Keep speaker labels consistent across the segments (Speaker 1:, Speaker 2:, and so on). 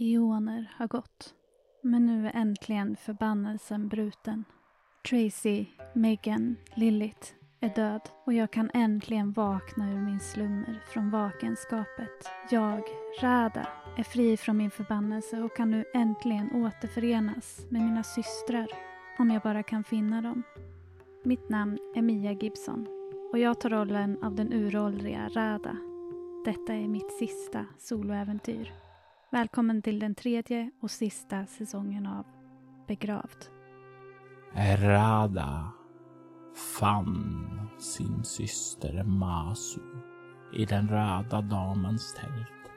Speaker 1: Eoner har gått. Men nu är äntligen förbannelsen bruten. Tracy, Megan, Lilith är död och jag kan äntligen vakna ur min slummer från vakenskapet. Jag, Rada, är fri från min förbannelse och kan nu äntligen återförenas med mina systrar. Om jag bara kan finna dem. Mitt namn är Mia Gibson och jag tar rollen av den uråldriga Rada. Detta är mitt sista soloäventyr. Välkommen till den tredje och sista säsongen av Begravd.
Speaker 2: Rada fann sin syster Masu i den röda damens tält.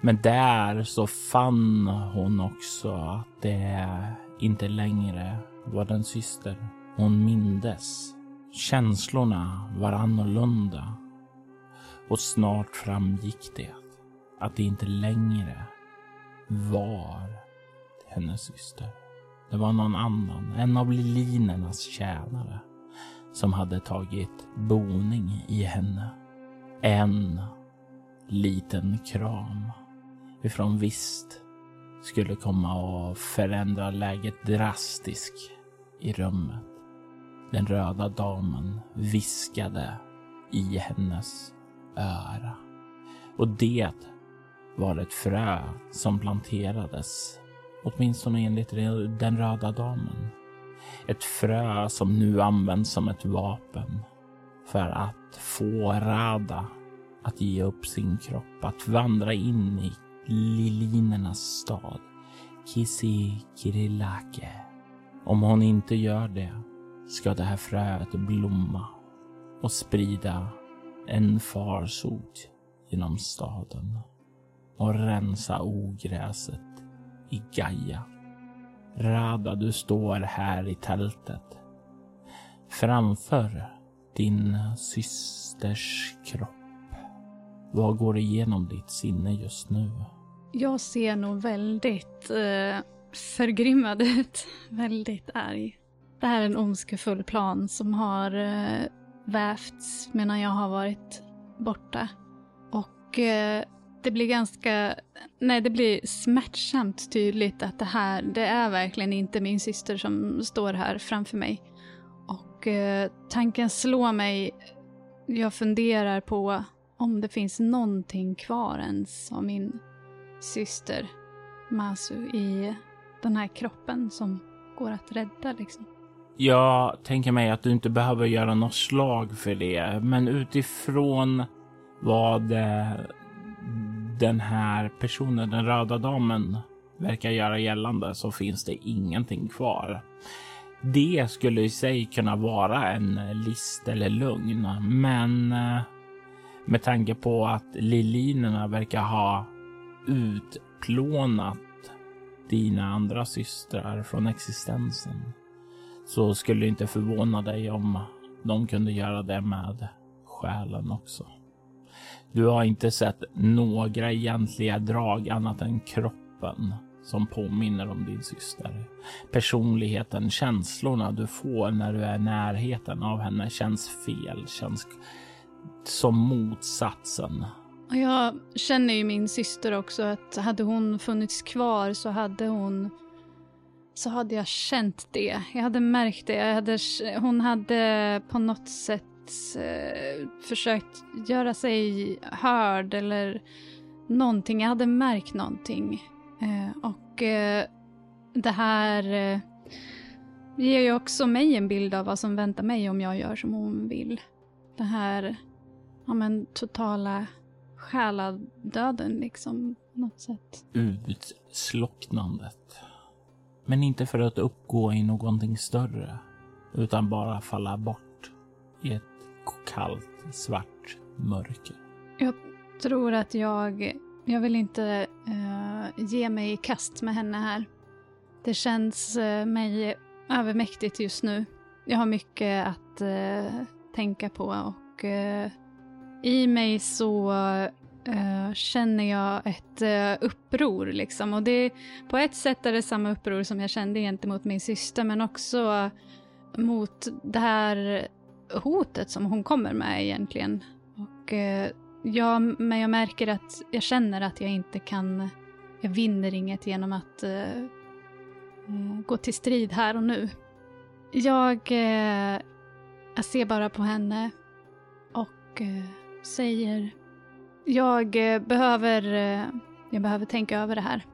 Speaker 2: Men där så fann hon också att det inte längre var den syster hon mindes. Känslorna var annorlunda och snart framgick det att det inte längre var hennes syster. Det var någon annan, en av Lilinernas tjänare som hade tagit boning i henne. En liten kram ifrån visst skulle komma och förändra läget drastiskt i rummet. Den röda damen viskade i hennes öra. Och det var ett frö som planterades, åtminstone enligt den röda damen. Ett frö som nu används som ett vapen för att få Rada att ge upp sin kropp, att vandra in i lilinernas stad, Kisikirillake. Om hon inte gör det ska det här fröet blomma och sprida en farsot genom staden och rensa ogräset i Gaia. Rada, du står här i tältet framför din systers kropp. Vad går igenom ditt sinne just nu?
Speaker 1: Jag ser nog väldigt eh, förgrymmad ut. väldigt arg. Det här är en ondskefull plan som har eh, vävts medan jag har varit borta. Och eh, det blir ganska, nej det blir smärtsamt tydligt att det här, det är verkligen inte min syster som står här framför mig. Och eh, tanken slår mig, jag funderar på om det finns någonting kvar ens av min syster Masu i den här kroppen som går att rädda liksom.
Speaker 2: Jag tänker mig att du inte behöver göra något slag för det, men utifrån vad eh, den här personen, den röda damen, verkar göra gällande så finns det ingenting kvar. Det skulle i sig kunna vara en list eller lugn, men eh, med tanke på att lilinerna verkar ha utplånat dina andra systrar från existensen så skulle det inte förvåna dig om de kunde göra det med själen också. Du har inte sett några egentliga drag annat än kroppen som påminner om din syster. Personligheten, känslorna du får när du är i närheten av henne känns fel, känns som motsatsen.
Speaker 1: Och jag känner ju min syster också att hade hon funnits kvar så hade hon så hade jag känt det. Jag hade märkt det. Jag hade, hon hade på något sätt eh, försökt göra sig hörd eller någonting. Jag hade märkt någonting. Eh, och eh, det här eh, ger ju också mig en bild av vad som väntar mig om jag gör som hon vill. Det här ja, men, totala själadöden liksom, på något sätt.
Speaker 2: Utslocknandet. Men inte för att uppgå i någonting större, utan bara falla bort i ett kallt, svart mörker.
Speaker 1: Jag tror att jag, jag vill inte uh, ge mig i kast med henne här. Det känns uh, mig övermäktigt just nu. Jag har mycket att uh, tänka på och i mig så uh, känner jag ett uh, uppror. Liksom. Och det, på ett sätt är det samma uppror som jag kände gentemot min syster, men också mot det här hotet som hon kommer med egentligen. Och, eh, jag, men jag märker att jag känner att jag inte kan jag vinner inget genom att eh, eh, gå till strid här och nu. Jag, eh, jag ser bara på henne och eh, säger jag eh, behöver, eh, jag behöver tänka över det här.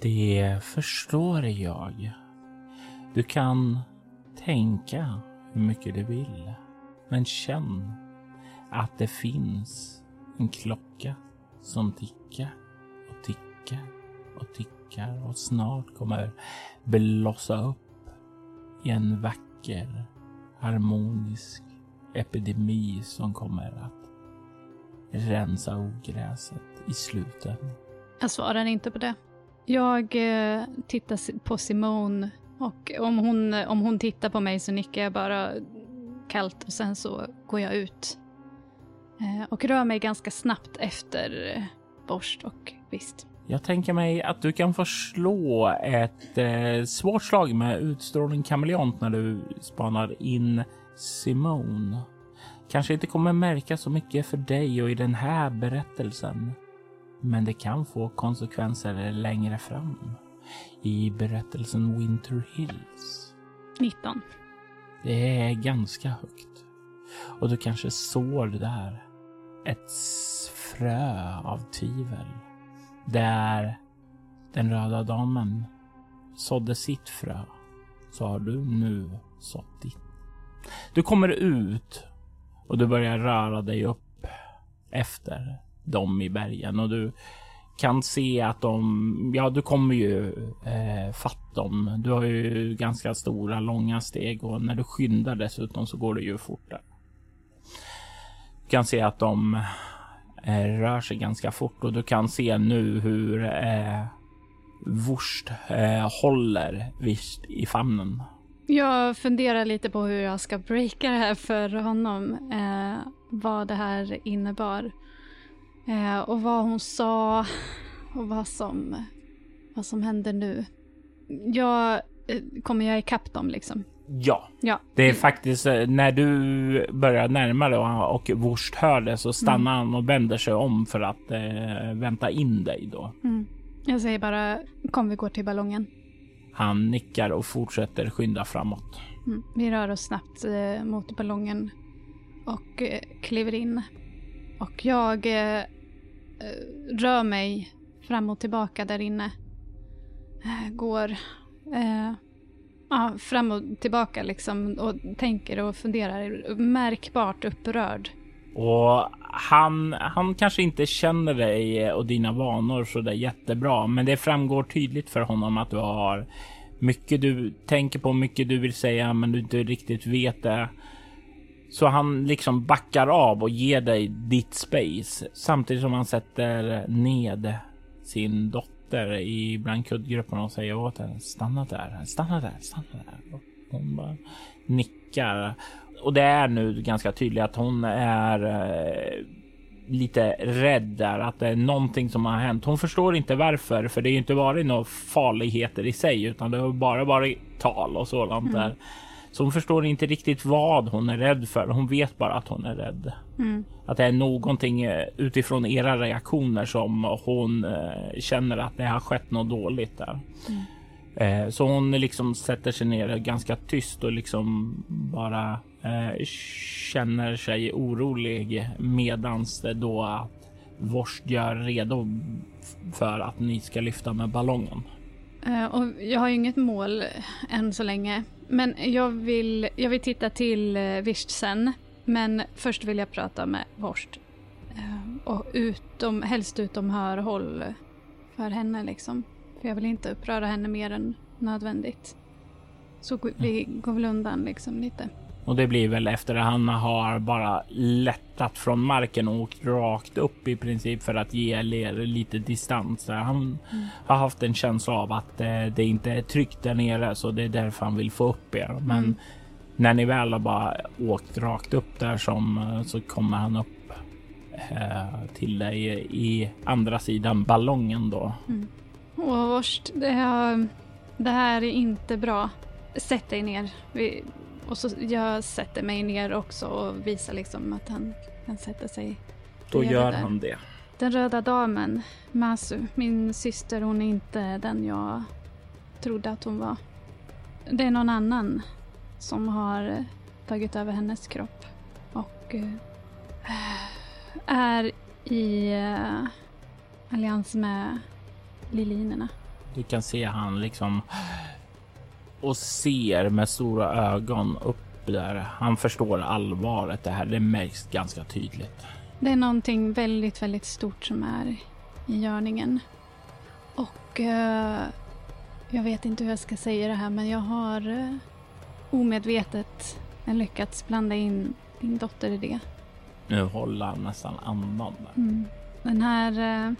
Speaker 2: Det förstår jag. Du kan tänka hur mycket du vill. Men känn att det finns en klocka som tickar och tickar och tickar och snart kommer blossa upp i en vacker harmonisk epidemi som kommer att rensa ogräset i slutet.
Speaker 1: Jag svarar inte på det. Jag eh, tittar på Simone och om hon, om hon tittar på mig så nickar jag bara kallt och sen så går jag ut. Eh, och rör mig ganska snabbt efter eh, Borst och Vist.
Speaker 2: Jag tänker mig att du kan få slå ett eh, svårt slag med utstrålning kameleont när du spanar in Simone. Kanske inte kommer märka så mycket för dig och i den här berättelsen. Men det kan få konsekvenser längre fram. I berättelsen Winter Hills.
Speaker 1: 19.
Speaker 2: Det är ganska högt. Och du kanske sår där ett frö av tvivel. Där den röda damen sådde sitt frö så har du nu sått ditt. Du kommer ut och du börjar röra dig upp efter dem i bergen och du kan se att de, ja du kommer ju eh, fatt dem. Du har ju ganska stora långa steg och när du skyndar dessutom så går det ju fortare. Du kan se att de eh, rör sig ganska fort och du kan se nu hur eh, Wurst eh, håller Visst i famnen.
Speaker 1: Jag funderar lite på hur jag ska breaka det här för honom. Eh, vad det här innebar. Eh, och vad hon sa och vad som, vad som händer nu. Jag eh, kommer jag ikapp dem liksom?
Speaker 2: Ja,
Speaker 1: Ja.
Speaker 2: det är faktiskt eh, när du börjar närma dig och, Wurst hör det så stannar han och vänder sig om för att eh, vänta in dig då.
Speaker 1: Mm. Jag säger bara, kom vi går till ballongen.
Speaker 2: Han nickar och fortsätter skynda framåt.
Speaker 1: Mm. Vi rör oss snabbt eh, mot ballongen och eh, kliver in. Och jag eh, Eh, rör mig fram och tillbaka där inne. Eh, går eh, ja, fram och tillbaka liksom och tänker och funderar. Märkbart upprörd.
Speaker 2: Och han, han kanske inte känner dig och dina vanor så där jättebra, men det framgår tydligt för honom att du har mycket du tänker på, mycket du vill säga, men du inte riktigt vet det. Så han liksom backar av och ger dig ditt space samtidigt som han sätter ned sin dotter i bland kuddgrupperna och säger åt henne stanna där, stanna där, stanna där. Och hon bara nickar och det är nu ganska tydligt att hon är eh, lite rädd där att det är någonting som har hänt. Hon förstår inte varför, för det är ju inte varit några farligheter i sig, utan det har bara varit tal och sådant
Speaker 1: Mm.
Speaker 2: där. Så hon förstår inte riktigt vad hon är rädd för. Hon vet bara att hon är rädd.
Speaker 1: Mm.
Speaker 2: Att det är någonting eh, utifrån era reaktioner som hon eh, känner att det har skett något dåligt där. Eh, så hon liksom sätter sig ner ganska tyst och liksom bara känner sig orolig medans det då att Vorst gör redo för att ni ska lyfta med ballongen.
Speaker 1: Och jag har ju inget mål än så länge. Men jag vill, jag vill titta till uh, Visht sen. Men först vill jag prata med Vorst. Eh, och utom, helst utom hörhåll för henne liksom. För jag vill inte uppröra henne mer än nödvändigt. Så vi går väl undan liksom lite.
Speaker 2: Och det blir väl efter att han har bara lättat från marken och åkt rakt upp i princip för att ge er lite distans. Han har haft en känsla av att eh, det inte är tryggt där nere så det är därför han vill få upp er. Men
Speaker 1: Mm.
Speaker 2: när ni väl har bara åkt rakt upp där som eh, så kommer han upp eh, till dig i andra sidan ballongen då.
Speaker 1: Och Vorst, det, har, det här är inte bra. Sätt dig ner. Vi, och så jag sätter mig ner också och visar liksom att han kan sätta sig
Speaker 2: Då gör
Speaker 1: där.
Speaker 2: han det.
Speaker 1: Den röda damen, Masu, min syster, hon är inte den jag trodde att hon var. Det är någon annan som har tagit över hennes kropp och eh, är i eh, allians med Lilinerna.
Speaker 2: Du kan se han liksom och ser med stora ögon upp där. Han förstår allvaret. Det här det märks ganska tydligt.
Speaker 1: Det är någonting väldigt, väldigt stort som är i görningen. Och eh, jag vet inte hur jag ska säga det här men jag har eh, omedvetet lyckats blanda in din dotter i det.
Speaker 2: Nu håller han nästan andan.
Speaker 1: Mm. Den här eh,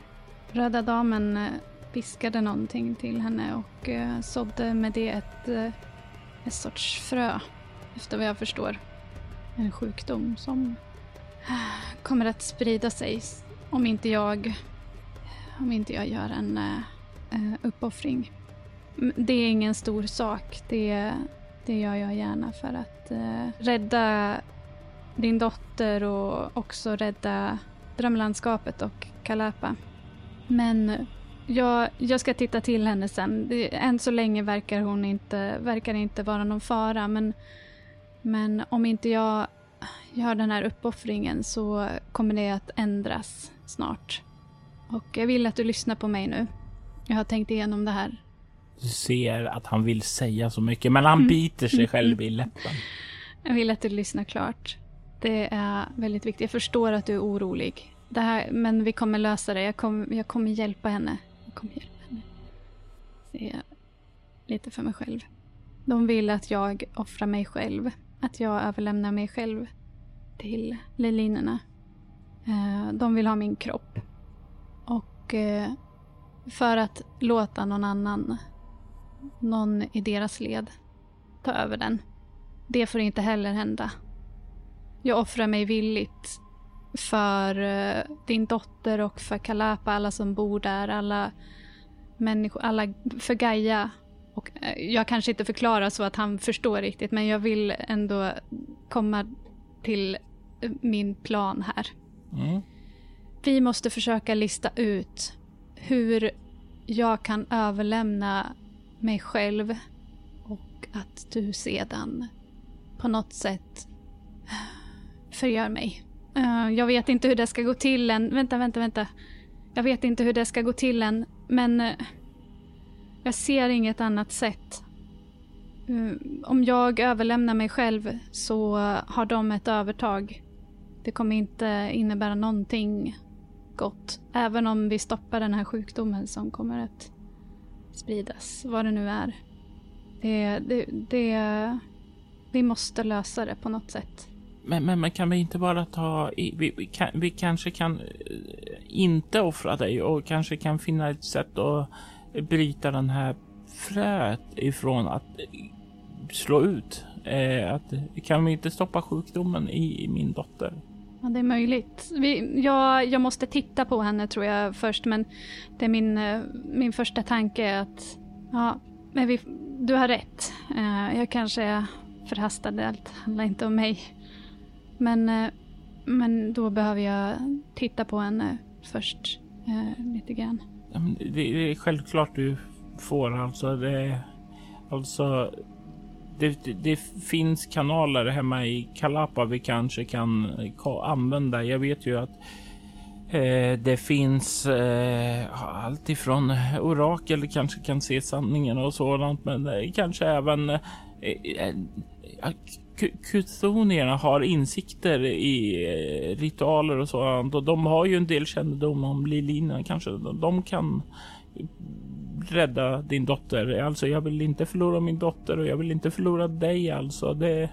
Speaker 1: röda damen eh, viskade någonting till henne och eh, sådde med det ett, eh, ett sorts frö, efter vad jag förstår. En sjukdom som eh, kommer att sprida sig om inte jag, om inte jag gör en eh, eh uppoffring. Det är ingen stor sak. Det, det gör jag gärna för att eh, rädda din dotter och också rädda drömlandskapet och Kalapa. Men jag, jag ska titta till henne sen. Än så länge verkar hon inte, verkar inte vara någon fara men, men om inte jag gör den här uppoffringen så kommer det att ändras snart. Och jag vill att du lyssnar på mig nu. Jag har tänkt igenom det här.
Speaker 2: Du ser att han vill säga så mycket, men han
Speaker 1: Mm.
Speaker 2: biter sig själv i läppen.
Speaker 1: Jag vill att du lyssnar klart. Det är väldigt viktigt. Jag förstår att du är orolig. Det här, men vi kommer lösa det. Jag, kom, jag kommer hjälpa henne kom hjälp henne. Säger jag lite för mig själv. De vill att jag offrar mig själv. Att jag överlämnar mig själv till lilinerna. Eh, de vill ha min kropp. Och eh, för att låta någon annan, någon i deras led, ta över den. Det får inte heller hända. Jag offrar mig villigt för eh, din dotter och för Kalapa, alla som bor där, alla människor, alla, för Gaia. Och eh, jag kanske inte förklarar så att han förstår riktigt, men jag vill ändå komma till eh, min plan här.
Speaker 2: Mm.
Speaker 1: Vi måste försöka lista ut hur jag kan överlämna mig själv och att du sedan på något sätt förgör mig. Uh, Jag vet inte hur det ska gå till än. Vänta, vänta, vänta. Jag vet inte hur det ska gå till än, men uh, jag ser inget annat sätt. Uh, Om jag överlämnar mig själv så har de ett övertag. Det kommer inte innebära någonting gott. Även om vi stoppar den här sjukdomen som kommer att spridas, vad det nu är. Det, det, det, vi måste lösa det på något sätt.
Speaker 2: Men, men, men kan vi inte bara ta... Vi, vi, kan, vi kanske kan eh, inte offra dig och kanske kan finna ett sätt att eh, bryta den här fröet ifrån att eh, slå ut. Eh, att, kan vi inte stoppa sjukdomen i, i min dotter?
Speaker 1: Ja, det är möjligt. Vi, jag, jag måste titta på henne tror jag först, men det är min, min första tanke är att ja, men vi, du har rätt. Eh, jag kanske är förhastad, allt handlar inte om mig. Men, eh, men då behöver jag titta på henne eh, först eh, lite grann.
Speaker 2: Det, är självklart du får alltså. Det, alltså det, det, det finns kanaler hemma i Kalapa vi kanske kan använda. Jag vet ju att eh, det finns eh, allt ifrån orakel kanske kan se sanningen och sådant, men eh, kanske även eh, kutonierna Kuthonierna har insikter i eh, ritualer och sådant och de har ju en del kännedom om Lilina. Kanske de, kan rädda din dotter. Alltså, jag vill inte förlora min dotter och jag vill inte förlora dig. Alltså, det,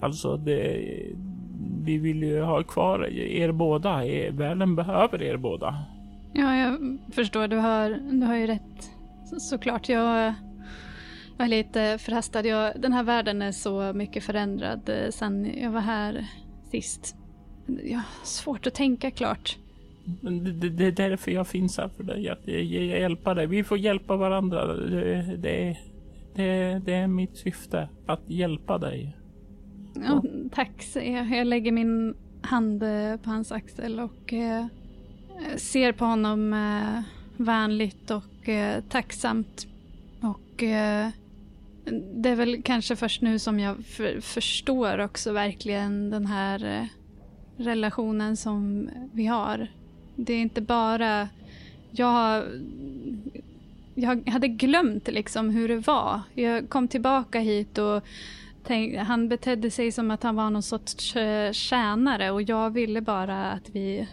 Speaker 2: alltså det, vi vill ju ha kvar er båda. Eh, världen behöver er båda.
Speaker 1: Ja, jag förstår. Du har, du har ju rätt. Så, såklart. Jag, jag är lite förhastad. Jag, den här världen är så mycket förändrad eh, sen jag var här sist. Jag har svårt att tänka klart.
Speaker 2: Men det, det, är därför jag finns här för dig. Att hjälpa dig. Vi får hjälpa varandra. Det, det, det, det är mitt syfte. Att hjälpa dig.
Speaker 1: Ja, tack, jag. Jag lägger min hand eh, på hans axel och eh, ser på honom vänligt och tacksamt. Och det är väl kanske först nu som jag för, förstår också verkligen den här eh, relationen som vi har. Det är inte bara... Jag, jag hade glömt liksom hur det var. Jag kom tillbaka hit och tänk, han betedde sig som att han var någon sorts eh, tjänare och jag ville bara att vi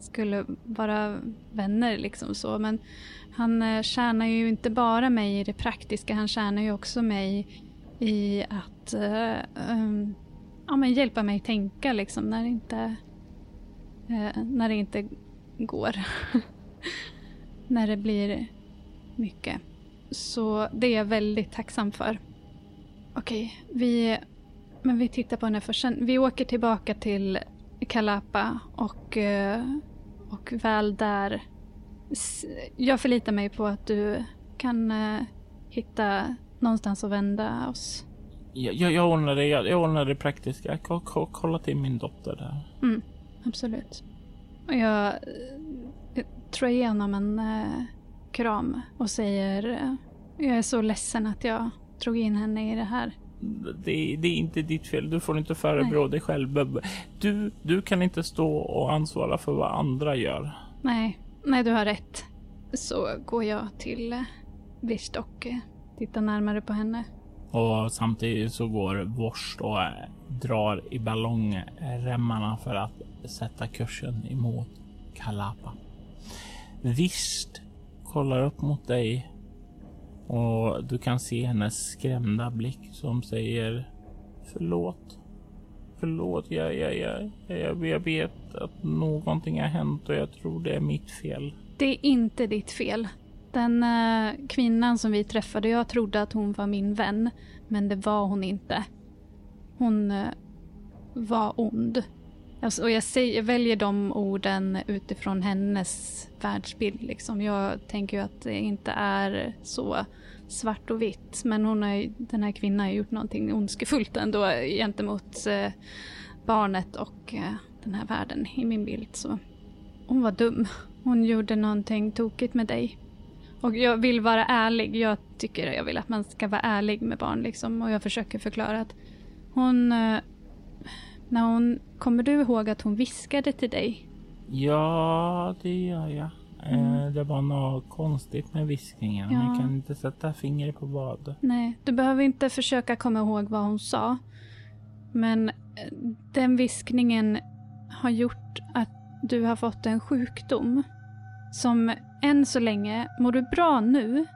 Speaker 1: skulle vara vänner liksom så. Men han eh, tjänar ju inte bara mig i det praktiska, han tjänar ju också mig i att uh, um, ja, men hjälpa mig tänka liksom när det inte, uh, när det inte går. när det blir mycket. Så det är jag väldigt tacksam för. Okej, vi, men vi tittar på henne först. Sen, vi åker tillbaka till Kalapa och, och väl där jag förlitar mig på att du kan uh, hitta någonstans att vända oss.
Speaker 2: Jag, jag, jag ordnar det. Jag, jag ordnar det praktiska. K kolla till min dotter där.
Speaker 1: Mm, absolut. Och jag, jag tror igenom en uh, kram och säger uh, jag är så ledsen att jag drog in henne i det här.
Speaker 2: Det, det, är inte ditt fel. Du får inte förebrå dig själv. Du, du kan inte stå och ansvara för vad andra gör.
Speaker 1: Nej, Nej, du har rätt. Så går jag till eh, Visst och eh, tittar närmare på henne.
Speaker 2: Och samtidigt så går Vorst och eh, drar i ballongremmarna för att sätta kursen emot Kalapa. Visst kollar upp mot dig och du kan se hennes skrämda blick som säger förlåt. Förlåt, jag, jag, jag, jag, jag vet att någonting har hänt och jag tror det är mitt fel.
Speaker 1: Det är inte ditt fel. Den äh, kvinnan som vi träffade, jag trodde att hon var min vän, men det var hon inte. Hon äh, var ond. Alltså, och jag, säger, jag, väljer de orden utifrån hennes världsbild. Liksom. Jag tänker ju att det inte är så svart och vitt. Men hon har, den här kvinnan har gjort någonting ondskefullt ändå gentemot eh, barnet och eh, den här världen i min bild. Så hon var dum. Hon gjorde någonting tokigt med dig. Och jag vill vara ärlig. Jag tycker jag vill att man ska vara ärlig med barn liksom. Och jag försöker förklara att hon... Eh, när hon... Kommer du ihåg att hon viskade till dig?
Speaker 2: Ja, det gör jag. Mm. Eh, det var något konstigt med viskningen. Ja. Jag kan inte sätta fingret på vad.
Speaker 1: Nej, du behöver inte försöka komma ihåg vad hon sa. Men eh, den viskningen har gjort att du har fått en sjukdom. Som än så länge, mår du bra nu?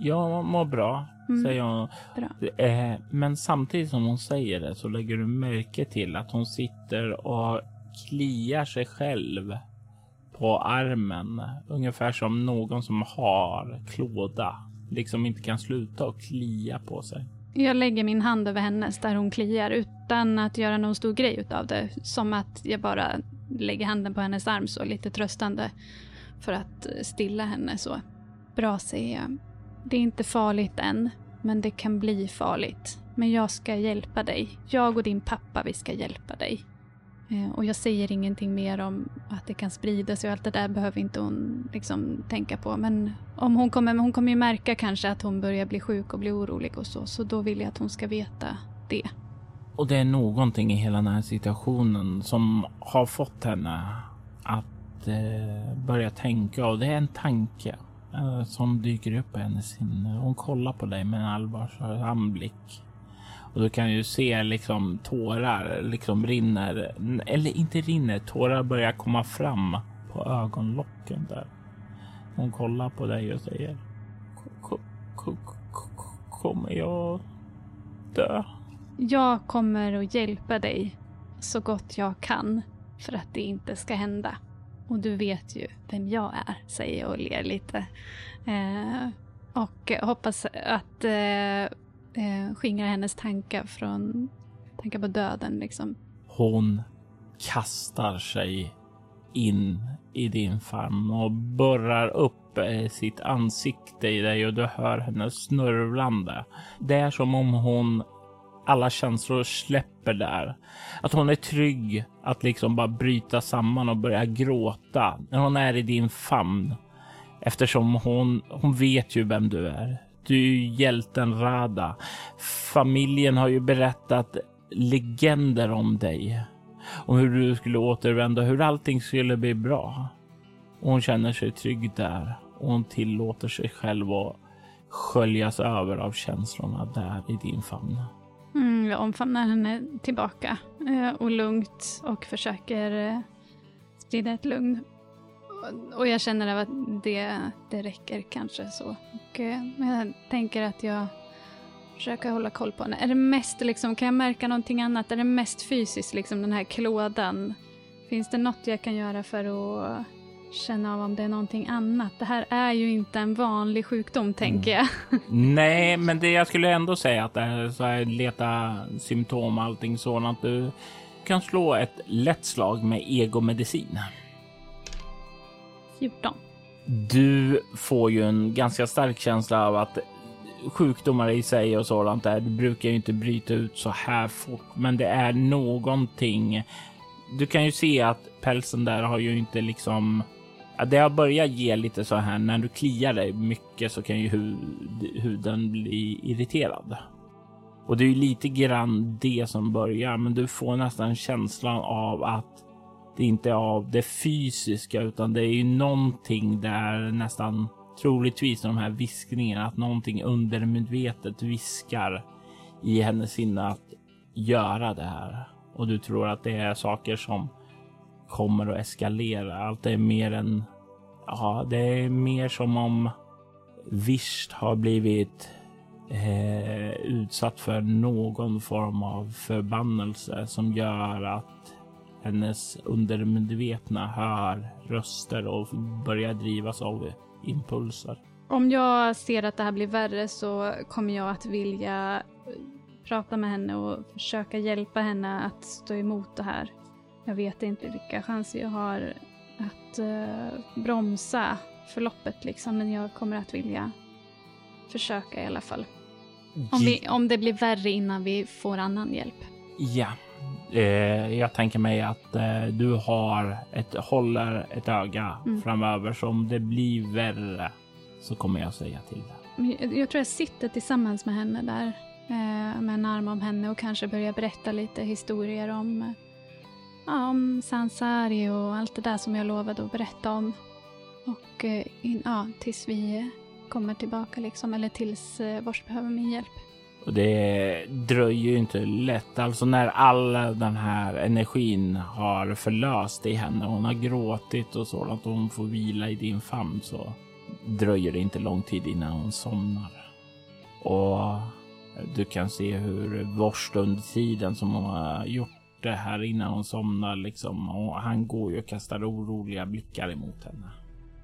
Speaker 2: Jag mår bra, mm. säger hon. Eh, men samtidigt som hon säger det så lägger du märke till att hon sitter och kliar sig själv på armen. Ungefär som någon som har klåda. Liksom inte kan sluta och klia på sig.
Speaker 1: Jag lägger min hand över hennes där hon kliar utan att göra någon stor grej utav det. Som att jag bara lägger handen på hennes arm så lite tröstande. För att stilla henne så. Bra säger jag. Det är inte farligt än, men det kan bli farligt. Men jag ska hjälpa dig. Jag och din pappa, vi ska hjälpa dig. Eh, och jag säger ingenting mer om att det kan sprida sig och allt det där behöver inte hon liksom tänka på. Men om hon kommer, hon kommer ju märka kanske att hon börjar bli sjuk och bli orolig och så. Så då vill jag att hon ska veta det.
Speaker 2: Och det är någonting i hela den här situationen som har fått henne att eh, börja tänka och det är en tanke Eh, som dyker upp i hennes sinne. Hon kollar på dig med en allvarsam blick och du kan ju se liksom tårar liksom rinner, eller inte rinner, tårar börjar komma fram på ögonlocken där. Hon kollar på dig och säger Kommer jag dö?
Speaker 1: Jag kommer att hjälpa dig så gott jag kan för att det inte ska hända. Och du vet ju vem jag är, säger jag och ler lite. Eh, och hoppas att eh, eh, skingra hennes tankar från tankar på döden. Liksom.
Speaker 2: Hon kastar sig in i din famn och borrar upp eh, sitt ansikte i dig och du hör henne snörvlande. Det är som om hon alla känslor släpper där. Att hon är trygg att liksom bara bryta samman och börja gråta när hon är i din famn. Eftersom hon, hon vet ju vem du är. Du är ju hjälten Rada. Familjen har ju berättat legender om dig. Om hur du skulle återvända, hur allting skulle bli bra. Och hon känner sig trygg där och hon tillåter sig själv att sköljas över av känslorna där i din famn.
Speaker 1: Mm, jag omfamnar henne tillbaka eh, och lugnt och försöker eh, sprida ett lugn. Och jag känner att det, det räcker kanske så. Och, eh, jag tänker att jag försöker hålla koll på henne. Är det mest liksom, kan jag märka någonting annat? Är det mest fysiskt, liksom den här klådan? Finns det något jag kan göra för att känna av om det är någonting annat. Det här är ju inte en vanlig sjukdom, tänker jag.
Speaker 2: Nej, men det jag skulle ändå säga att det är så här, leta symptom och allting sådant. Du kan slå ett lätt slag med egomedicin.
Speaker 1: 14.
Speaker 2: Du får ju en ganska stark känsla av att sjukdomar i sig och sådant där, du brukar ju inte bryta ut så här fort, men det är någonting. Du kan ju se att pälsen där har ju inte liksom det har börjat ge lite så här när du kliar dig mycket så kan ju hud, huden bli irriterad. Och det är ju lite grann det som börjar, men du får nästan känslan av att det inte är av det fysiska utan det är ju någonting där nästan troligtvis de här viskningarna att någonting undermedvetet viskar i hennes sinne att göra det här. Och du tror att det är saker som kommer att eskalera. Allt är mer än... Ja, det är mer som om Visst har blivit eh, utsatt för någon form av förbannelse som gör att hennes undermedvetna hör röster och börjar drivas av impulser.
Speaker 1: Om jag ser att det här blir värre så kommer jag att vilja prata med henne och försöka hjälpa henne att stå emot det här. Jag vet inte vilka chanser jag har att uh, bromsa förloppet liksom, men jag kommer att vilja försöka i alla fall. Om, vi, om det blir värre innan vi får annan hjälp.
Speaker 2: Ja, eh, jag tänker mig att eh, du har ett, håller ett öga mm. framöver, så om det blir värre så kommer jag säga till.
Speaker 1: Jag, jag tror jag sitter tillsammans med henne där, eh, med en arm om henne och kanske börjar berätta lite historier om ja, om Sansari och allt det där som jag lovade att berätta om. Och eh, in, ja, tills vi kommer tillbaka liksom, eller tills eh, Vars behöver min hjälp.
Speaker 2: Och det dröjer ju inte lätt. Alltså när all den här energin har förlöst i henne, hon har gråtit och sådant och hon får vila i din famn så dröjer det inte lång tid innan hon somnar. Och du kan se hur Vorst under tiden som hon har gjort det här innan hon somnar liksom. Och han går ju och kastar oroliga blickar emot henne.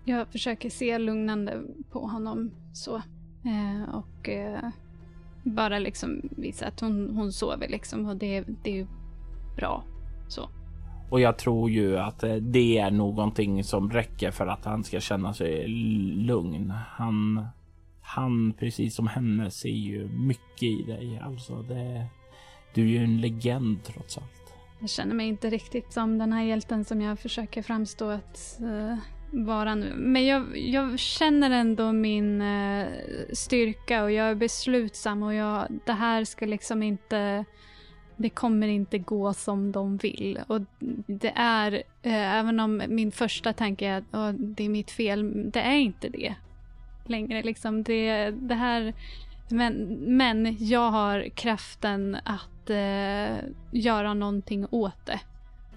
Speaker 1: Jag försöker se lugnande på honom så. Eh, och eh, bara liksom visa att hon, hon sover liksom och det, det är ju bra så.
Speaker 2: Och jag tror ju att eh, det är någonting som räcker för att han ska känna sig lugn. Han, han precis som henne ser ju mycket i dig. Alltså det, du är ju en legend trots allt.
Speaker 1: Jag känner mig inte riktigt som den här hjälten som jag försöker framstå att uh, vara nu. Men jag, jag, känner ändå min uh, styrka och jag är beslutsam och jag, det här ska liksom inte... Det kommer inte gå som de vill. Och det är, eh, även om min första tanke är att oh, det är mitt fel, det är inte det längre. Liksom det, det här... Men, men jag har kraften att att eh, göra någonting åt det.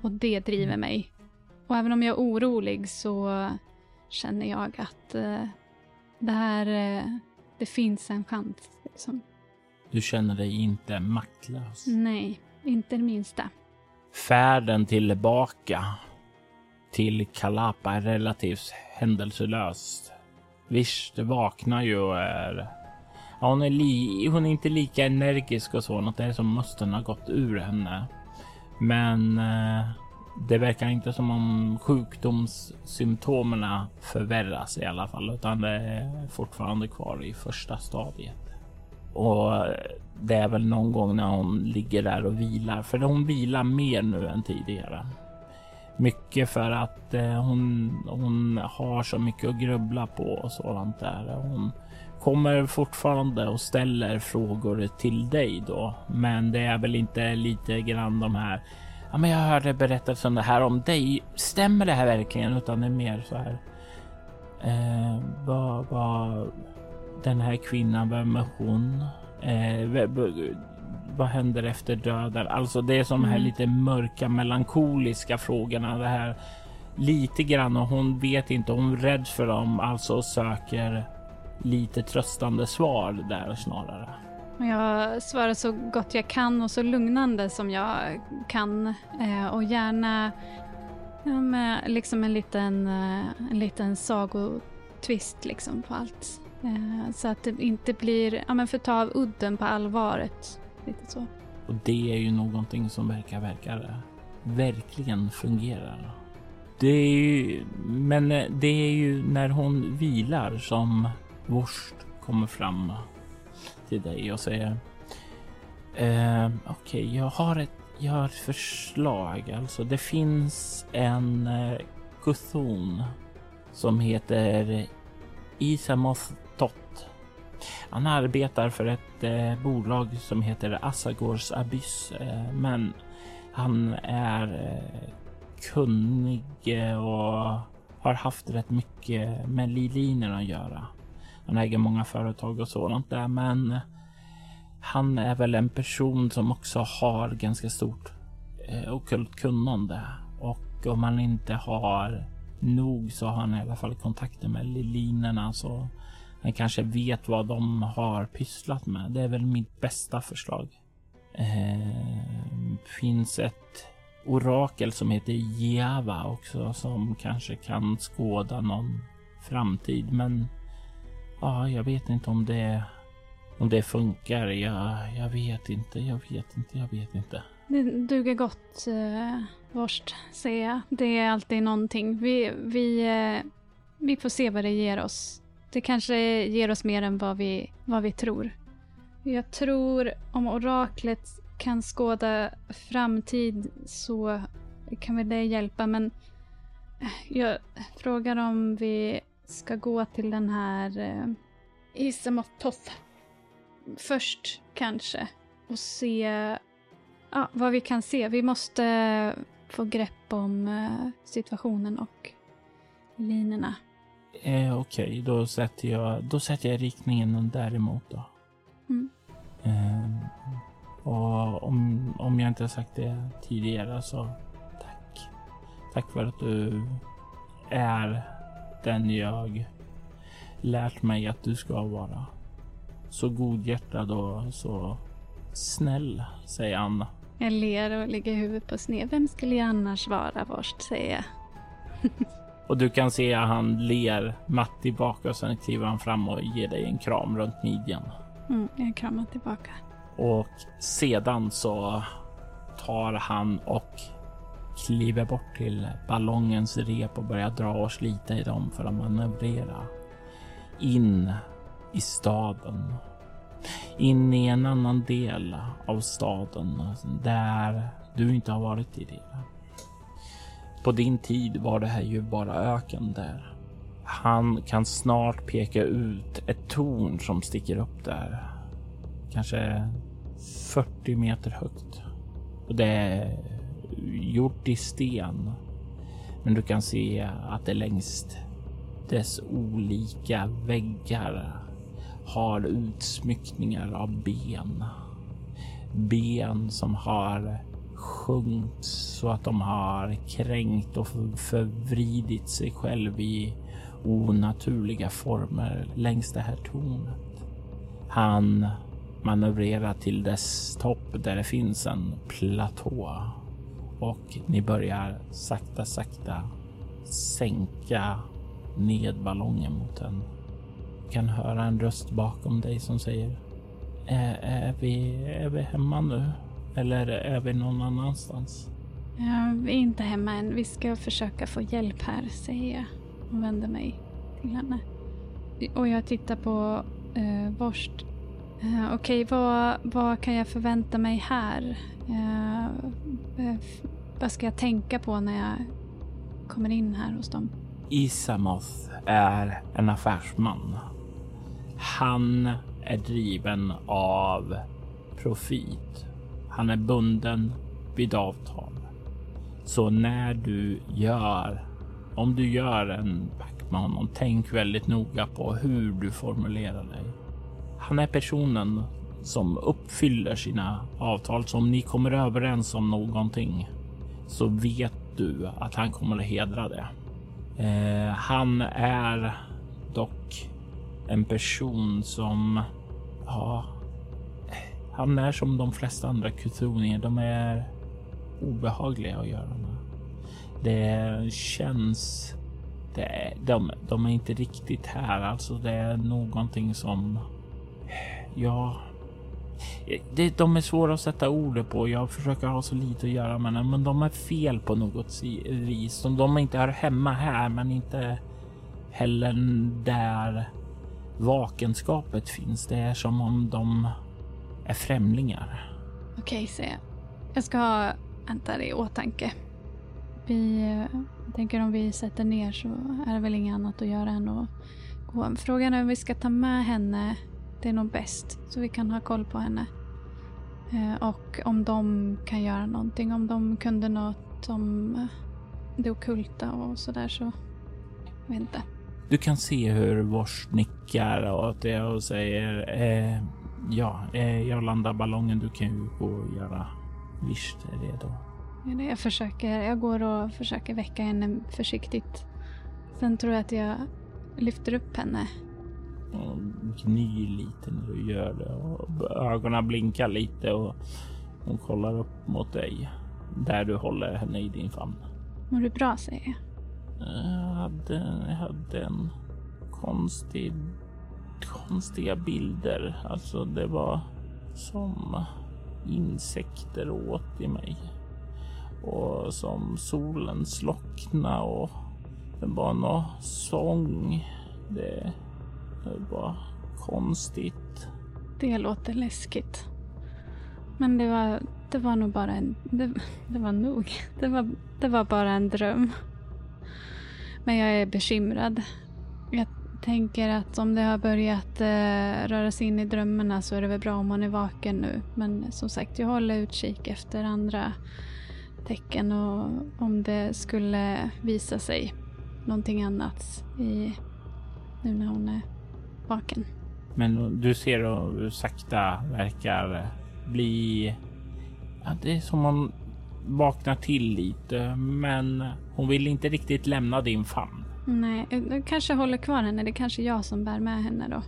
Speaker 1: Och det driver mm. mig. Och även om jag är orolig så känner jag att eh, det här, eh, det finns en chans. Liksom.
Speaker 2: Du känner dig inte maktlös?
Speaker 1: Nej, inte det minsta.
Speaker 2: Färden tillbaka till Kalapa är relativt händelselöst. Visst, vaknar ju och är Ja, hon, är li, hon är inte lika energisk och så, något är som musten har gått ur henne. Men eh, det verkar inte som om sjukdomssymptomen förvärras i alla fall, utan det är fortfarande kvar i första stadiet. Och eh, det är väl någon gång när hon ligger där och vilar, för hon vilar mer nu än tidigare. Mycket för att eh, hon, hon har så mycket att grubbla på och sådant där. Hon kommer fortfarande och ställer frågor till dig då, men det är väl inte lite grann de här Ja, men jag hörde berättelsen det här om dig. Stämmer det här verkligen? Utan det är mer så här. Eh, vad, vad, den här kvinnan, vem är hon? Eh, vad händer efter döden? Alltså det är som mm. här lite mörka melankoliska frågorna. Det här lite grann och hon vet inte, hon är rädd för dem, alltså söker lite tröstande svar där snarare.
Speaker 1: Jag svarar så gott jag kan och så lugnande som jag kan eh, och gärna med liksom en liten, eh, en liten sagotvist liksom på allt. Eh, så att det inte blir, ja men för ta av udden på allvaret. Lite så.
Speaker 2: Och det är ju någonting som verkar, verkar verkligen fungerar. Det är ju, men det är ju när hon vilar som Vorst kommer fram till dig och säger eh, Okej, okay, jag har ett jag har ett förslag. Alltså, det finns en eh, kuthon som heter Isamoth Tot. Han arbetar för ett eh, bolag som heter Assagors Abyss, eh, men han är eh, kunnig och har haft rätt mycket med Lilinen att göra. Han äger många företag och sådant där, men han är väl en person som också har ganska stort eh, okult kunnande och om han inte har nog så har han i alla fall kontakter med Lilinerna så han kanske vet vad de har pysslat med. Det är väl mitt bästa förslag. Eh, finns ett orakel som heter Jeva också som kanske kan skåda någon framtid, men Ja, jag vet inte om det, om det funkar. Jag, jag vet inte, jag vet inte, jag vet inte.
Speaker 1: Det duger gott, eh, Vorst, säger jag. Det är alltid någonting. Vi, vi, eh, vi får se vad det ger oss. Det kanske ger oss mer än vad vi, vad vi tror. Jag tror om oraklet kan skåda framtid så kan väl det hjälpa, men eh, jag frågar om vi ska gå till den här eh, Isamototh först kanske och se ja, vad vi kan se. Vi måste få grepp om eh, situationen och linorna.
Speaker 2: Eh, Okej, okay. då, sätter jag, då sätter jag riktningen däremot då. Mm. Eh, och om, om jag inte har sagt det tidigare så tack. Tack för att du är den jag lärt mig att du ska vara. Så godhjärtad och så snäll, säger Anna.
Speaker 1: Jag ler och lägger huvudet på sned. Vem skulle jag annars vara vårst, säger jag.
Speaker 2: och du kan se att han ler matt tillbaka och sen kliver han fram och ger dig en kram runt midjan.
Speaker 1: Mm, jag kramar tillbaka.
Speaker 2: Och sedan så tar han och kliver bort till ballongens rep och börjar dra och slita i dem för att manövrera in i staden. In i en annan del av staden där du inte har varit tidigare. På din tid var det här ju bara öken där. Han kan snart peka ut ett torn som sticker upp där. Kanske 40 meter högt. Och det är gjort i sten. Men du kan se att det längst dess olika väggar har utsmyckningar av ben. Ben som har sjunkit så att de har kränkt och förvridit sig själv i onaturliga former längs det här tornet. Han manövrerar till dess topp där det finns en platå och ni börjar sakta, sakta sänka ned ballongen mot den. Du kan höra en röst bakom dig som säger är, är, vi, är vi hemma nu? Eller är vi någon annanstans?
Speaker 1: Ja, vi är inte hemma än. Vi ska försöka få hjälp här, säger jag och vänder mig till henne. Och jag tittar på eh, Vorst Eh, Okej, okay, vad, vad kan jag förvänta mig här? Eh, eh, vad ska jag tänka på när jag kommer in här hos dem?
Speaker 2: Isamoth är en affärsman. Han är driven av profit. Han är bunden vid avtal. Så när du gör, om du gör en pakt med honom, tänk väldigt noga på hur du formulerar dig. Han är personen som uppfyller sina avtal. Så om ni kommer överens om någonting så vet du att han kommer att hedra det. Eh, han är dock en person som, ja, han är som de flesta andra kutonier. De är obehagliga att göra med. Det känns, det, de, de är inte riktigt här. Alltså det är någonting som, ja, det, de är svåra att sätta ord på. Jag försöker ha så lite att göra med dem, men de är fel på något vis. De, de inte hör hemma här, men inte heller där vakenskapet finns. Det är som om de är främlingar.
Speaker 1: Okej, se. Jag ska ha det i åtanke. Vi jag tänker om vi sätter ner så är det väl inget annat att göra än att gå. Frågan är om vi ska ta med henne. Det är nog bäst. Så vi kan ha koll på henne. Eh, och om de kan göra någonting. Om de kunde något om det okulta och sådär så. Jag vet inte.
Speaker 2: Du kan se hur Vors nickar åt det och säger eh, ja, eh, jag landar ballongen. Du kan ju gå och göra Visst redo.
Speaker 1: Ja, jag, försöker, jag går och försöker väcka henne försiktigt. Sen tror jag att jag lyfter upp henne.
Speaker 2: Och gnyr lite när du gör det och ögonen blinkar lite och hon kollar upp mot dig. Där du håller henne i din famn.
Speaker 1: Mår du bra säger jag.
Speaker 2: Jag hade, jag hade en konstig, konstiga bilder. Alltså det var som insekter åt i mig. Och som solen slockna och det var någon sång. Det, det var konstigt.
Speaker 1: Det låter läskigt. Men det var, det var nog bara en... Det, det var nog. Det var, det var bara en dröm. Men jag är bekymrad. Jag tänker att om det har börjat eh, röra sig in i drömmarna så är det väl bra om man är vaken nu. Men som sagt, jag håller utkik efter andra tecken och om det skulle visa sig någonting annat i, nu när hon är vaken.
Speaker 2: Men du ser hur sakta verkar bli... Ja, det är som hon vaknar till lite, men hon vill inte riktigt lämna din famn.
Speaker 1: Nej, jag kanske håller kvar henne. Det är kanske jag som bär med henne då.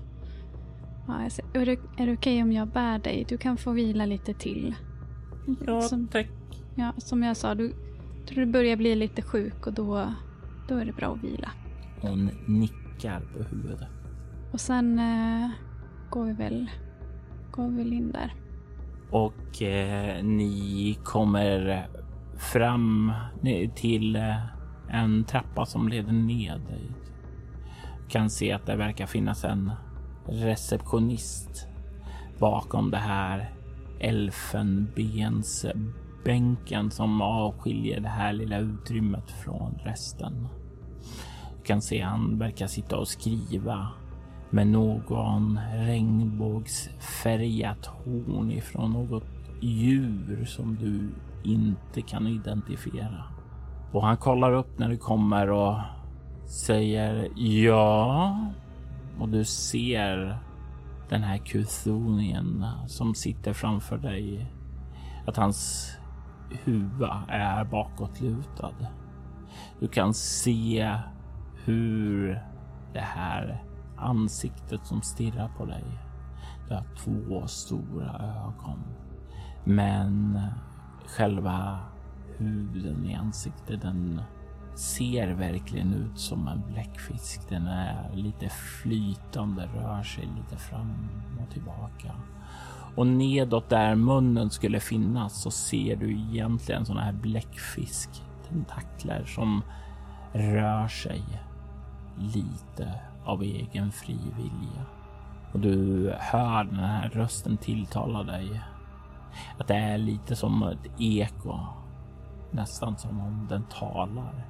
Speaker 1: Ja, jag ser. Är det, är det okej om jag bär dig? Du kan få vila lite till.
Speaker 2: Ja, som, tack.
Speaker 1: Ja, som jag sa, du tror du börjar bli lite sjuk och då, då är det bra att vila.
Speaker 2: Hon nickar på huvudet.
Speaker 1: Och sen eh, går vi väl går vi väl in där.
Speaker 2: Och eh, ni kommer fram till eh, en trappa som leder ned. Kan se att det verkar finnas en receptionist bakom det här elfenbensbänken som avskiljer det här lilla utrymmet från resten. Du kan se han verkar sitta och skriva med någon regnbågsfärgat horn ifrån något djur som du inte kan identifiera. Och han kollar upp när du kommer och säger ja. Och du ser den här kuthonien som sitter framför dig. Att hans huva är bakåtlutad. Du kan se hur det här ansiktet som stirrar på dig. Du har två stora ögon. Men själva huden i ansiktet. Den ser verkligen ut som en bläckfisk. Den är lite flytande, rör sig lite fram och tillbaka. Och nedåt där munnen skulle finnas så ser du egentligen sådana här bläckfisktentakler som rör sig lite av egen fri vilja. Och du hör den här rösten tilltala dig. Att det är lite som ett eko. Nästan som om den talar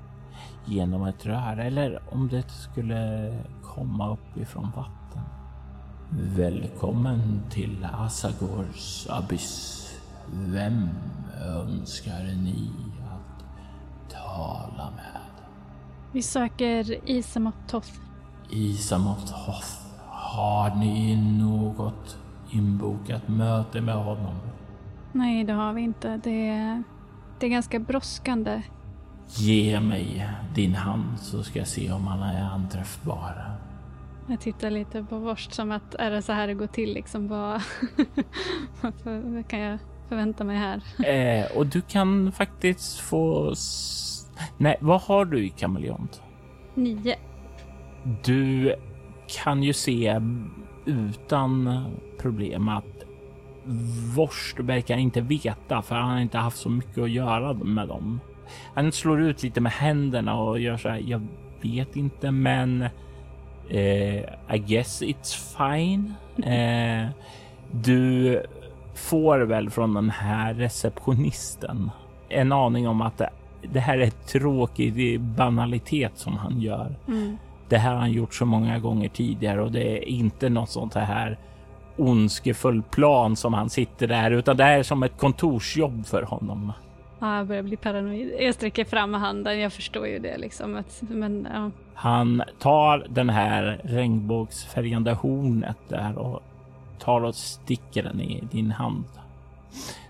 Speaker 2: genom ett rör eller om det skulle komma uppifrån vatten. Välkommen till Asagors abyss. Vem önskar ni att tala med?
Speaker 1: Vi söker Isamot Toth.
Speaker 2: Isamot Hoth. Har ni något inbokat möte med honom?
Speaker 1: Nej, det har vi inte. Det är, det är ganska brådskande.
Speaker 2: Ge mig din hand så ska jag se om han är anträffbar.
Speaker 1: Jag tittar lite på Vorst som att är det så här det går till liksom? Vad, vad kan jag förvänta mig här?
Speaker 2: Eh, och du kan faktiskt få... Nej, vad har du i kameleont?
Speaker 1: Nio.
Speaker 2: Du kan ju se utan problem att Vorst verkar inte veta för han har inte haft så mycket att göra med dem. Han slår ut lite med händerna och gör så här. Jag vet inte, men eh, I guess it's fine. Eh, du får väl från den här receptionisten en aning om att det, här är tråkig banalitet som han gör.
Speaker 1: Mm.
Speaker 2: Det här har han gjort så många gånger tidigare och det är inte något sånt här ondskefull plan som han sitter där, utan det är som ett kontorsjobb för honom.
Speaker 1: Ja, jag börjar bli paranoid. Jag sträcker fram handen, jag förstår ju det liksom. Att, men, ja.
Speaker 2: Han tar den här regnbågsfärgande hornet där och tar och sticker den i din hand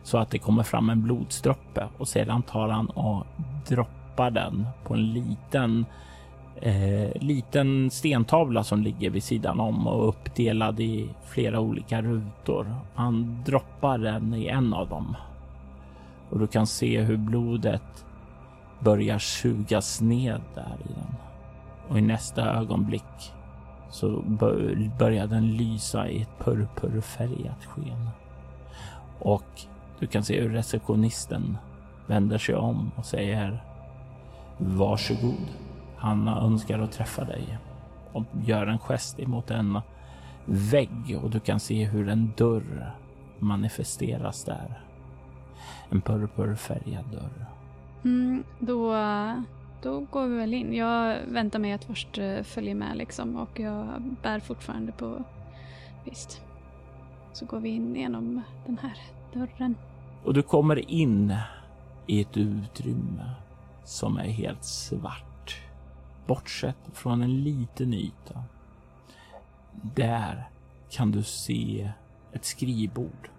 Speaker 2: så att det kommer fram en blodsdroppe och sedan tar han och droppar den på en liten eh, liten stentavla som ligger vid sidan om och uppdelad i flera olika rutor. Han droppar den i en av dem och du kan se hur blodet börjar sugas ned där i den. Och i nästa ögonblick så börjar den lysa i ett purpurfärgat sken. Och du kan se hur receptionisten vänder sig om och säger Varsågod. Hanna önskar att träffa dig och gör en gest emot en vägg och du kan se hur en dörr manifesteras där. En purpurfärgad dörr.
Speaker 1: Mm, då, då går vi väl in. Jag väntar mig att först eh, följer med liksom och jag bär fortfarande på... Visst. Så går vi in genom den här dörren.
Speaker 2: Och du kommer in i ett utrymme som är helt svart. Bortsett från en liten yta. Där kan du se ett skrivbord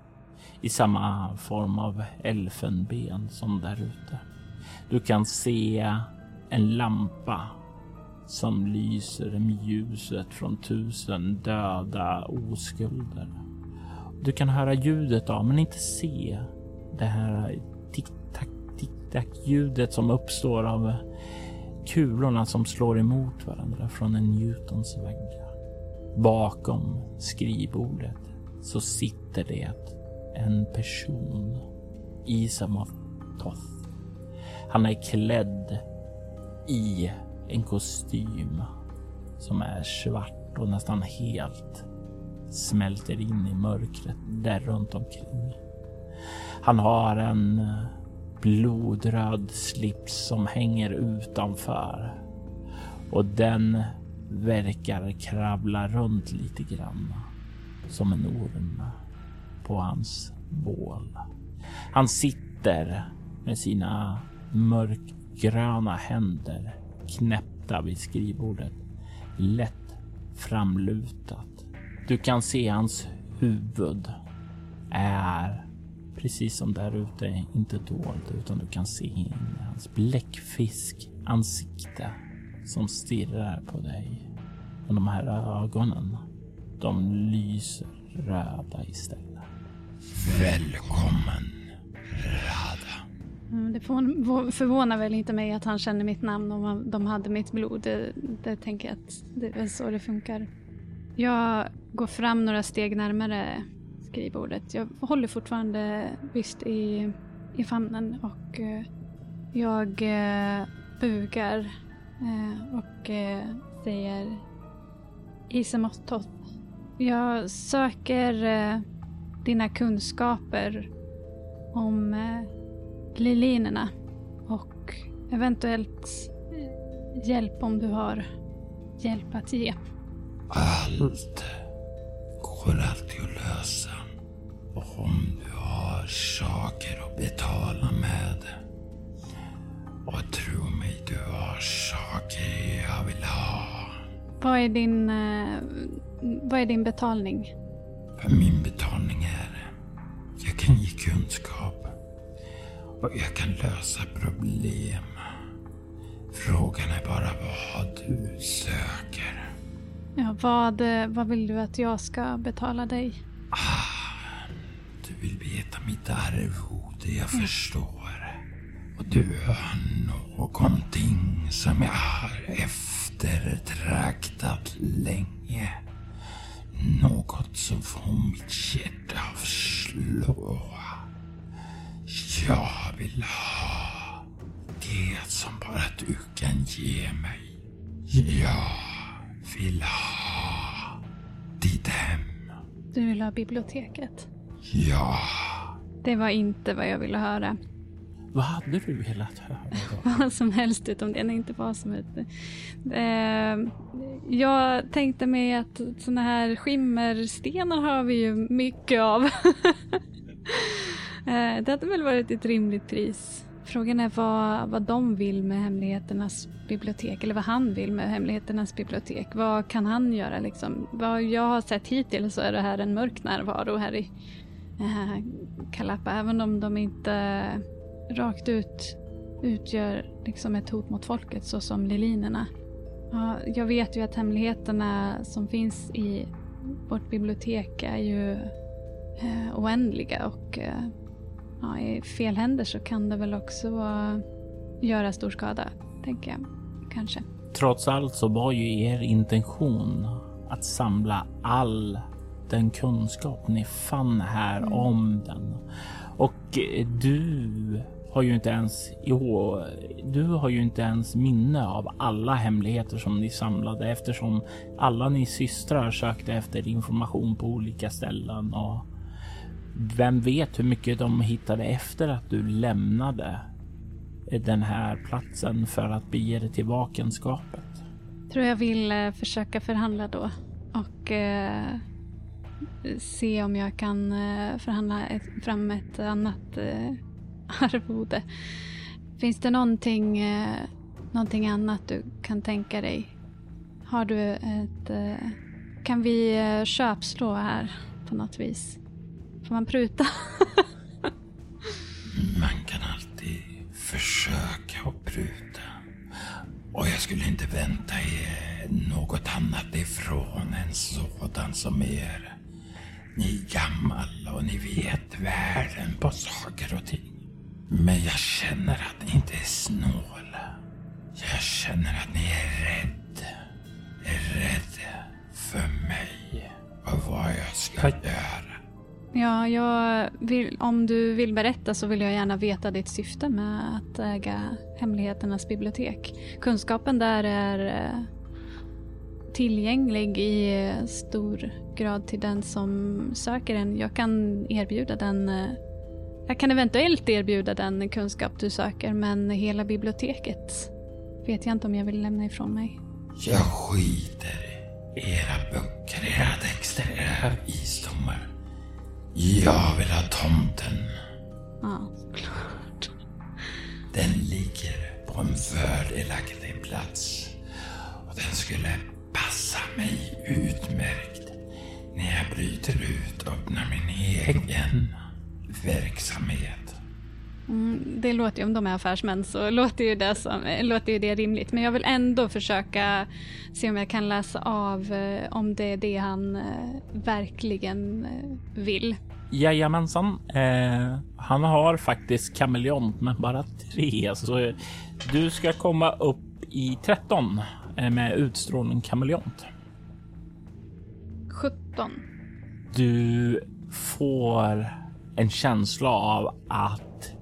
Speaker 2: i samma form av elfenben som där ute. Du kan se en lampa som lyser med ljuset från tusen döda oskulder. Du kan höra ljudet av, men inte se det här tick-tack, tick-tack ljudet som uppstår av kulorna som slår emot varandra från en Newtons väggar. Bakom skrivbordet så sitter det en person. Isamoth Toth. Han är klädd i en kostym som är svart och nästan helt smälter in i mörkret där runt omkring. Han har en eh, blodröd slips som hänger utanför och den verkar kravla runt lite grann som en orm på hans bål. Han sitter med sina mörkgröna händer knäppta vid skrivbordet, lätt framlutat. Du kan se hans huvud är precis som där ute inte dolt utan du kan se in i hans bläckfisk ansikte som stirrar på dig. Och de här ögonen, de lyser röda istället. Välkommen, Rada.
Speaker 1: Mm, det förvånar väl inte mig att han känner mitt namn om de hade mitt blod. Det, det tänker jag att det är så det funkar. Jag går fram några steg närmare skrivbordet. Jag håller fortfarande visst i, i famnen och eh, jag eh, bugar eh, och säger Isamot jag söker dina kunskaper om lilinerna och eventuellt hjälp om du har hjälp att ge.
Speaker 3: Allt går alltid att lösa. Och om du har saker att betala med. Och tro mig, du har saker jag vill ha.
Speaker 1: Vad är din, eh, vad är din betalning?
Speaker 3: För min betalning är jag kan ge kunskap. Och jag kan lösa problem. Frågan är bara vad du söker.
Speaker 1: Ja, vad, eh, vad vill du att jag ska betala dig?
Speaker 3: Du vill veta mitt arvode, jag förstår. Och du har någonting som jag har eftertraktat länge. Något som får mitt hjärta att slå. Jag vill ha det som bara du kan ge mig. Jag vill ha ditt hem.
Speaker 1: Du vill ha biblioteket?
Speaker 3: Ja.
Speaker 1: Det var inte vad jag ville höra.
Speaker 2: Vad hade du velat höra?
Speaker 1: Vad som helst utom det. Nej, inte vad som helst. Eh, jag tänkte mig att såna här skimmerstenar har vi ju mycket av. eh, det hade väl varit ett rimligt pris. Frågan är vad, vad de vill med Hemligheternas bibliotek, eller vad han vill med Hemligheternas bibliotek. Vad kan han göra liksom? Vad jag har sett hittills så är det här en mörk närvaro här i äh, Kalapa, även om de inte rakt ut utgör liksom ett hot mot folket så som lilinerna. Ja, jag vet ju att hemligheterna som finns i vårt bibliotek är ju eh, oändliga och eh, ja, i fel händer så kan det väl också göra stor skada, tänker jag. Kanske.
Speaker 2: Trots allt så var ju er intention att samla all den kunskap ni fann här
Speaker 1: Mm.
Speaker 2: om den. Och eh, du har ju inte ens jo, du har ju inte ens minne av alla hemligheter som ni samlade eftersom alla ni systrar sökte efter information på olika ställen och vem vet hur mycket de hittade efter att du lämnade den här platsen för att bege dig till vakenskapet.
Speaker 1: Tror jag vill eh, försöka förhandla då och eh, se om jag kan eh, förhandla ett, fram ett annat eh, arvode. Finns det någonting, eh, någonting annat du kan tänka dig? Har du ett... Eh, kan vi eh, köpslå här på något vis? Får man pruta?
Speaker 3: Man kan alltid försöka att pruta. Och jag skulle inte vänta er något annat ifrån en sådan som er. Ni är gammal och ni vet världen på saker och ting. Men jag känner att ni inte är snål. Jag känner att ni är rädd. Är rädd för mig och vad jag ska göra.
Speaker 1: Ja, jag vill, om du vill berätta så vill jag gärna veta ditt syfte med att äga Hemligheternas bibliotek. Kunskapen där är eh, tillgänglig i stor grad till den som söker den. Jag kan erbjuda den eh, jag kan eventuellt erbjuda den kunskap du söker men hela biblioteket vet jag inte om jag vill lämna ifrån mig.
Speaker 3: Jag skiter i era böcker, era texter, era visdomar. Jag vill ha tomten.
Speaker 1: Ja, såklart.
Speaker 3: Den ligger på en fördelaktig plats. Och den skulle passa mig utmärkt när jag bryter ut och öppnar min egen verksamhet.
Speaker 1: Mm, det låter ju, om de är affärsmän så låter ju, det som, eh, låter ju det rimligt. Men jag vill ändå försöka se om jag kan läsa av eh, om det är det han eh, verkligen vill.
Speaker 2: Jajamensan. Eh, han har faktiskt kameleont, men bara tre. Så du ska komma upp i 13 eh, med utstrålning kameleont.
Speaker 1: 17.
Speaker 2: Du får en känsla av att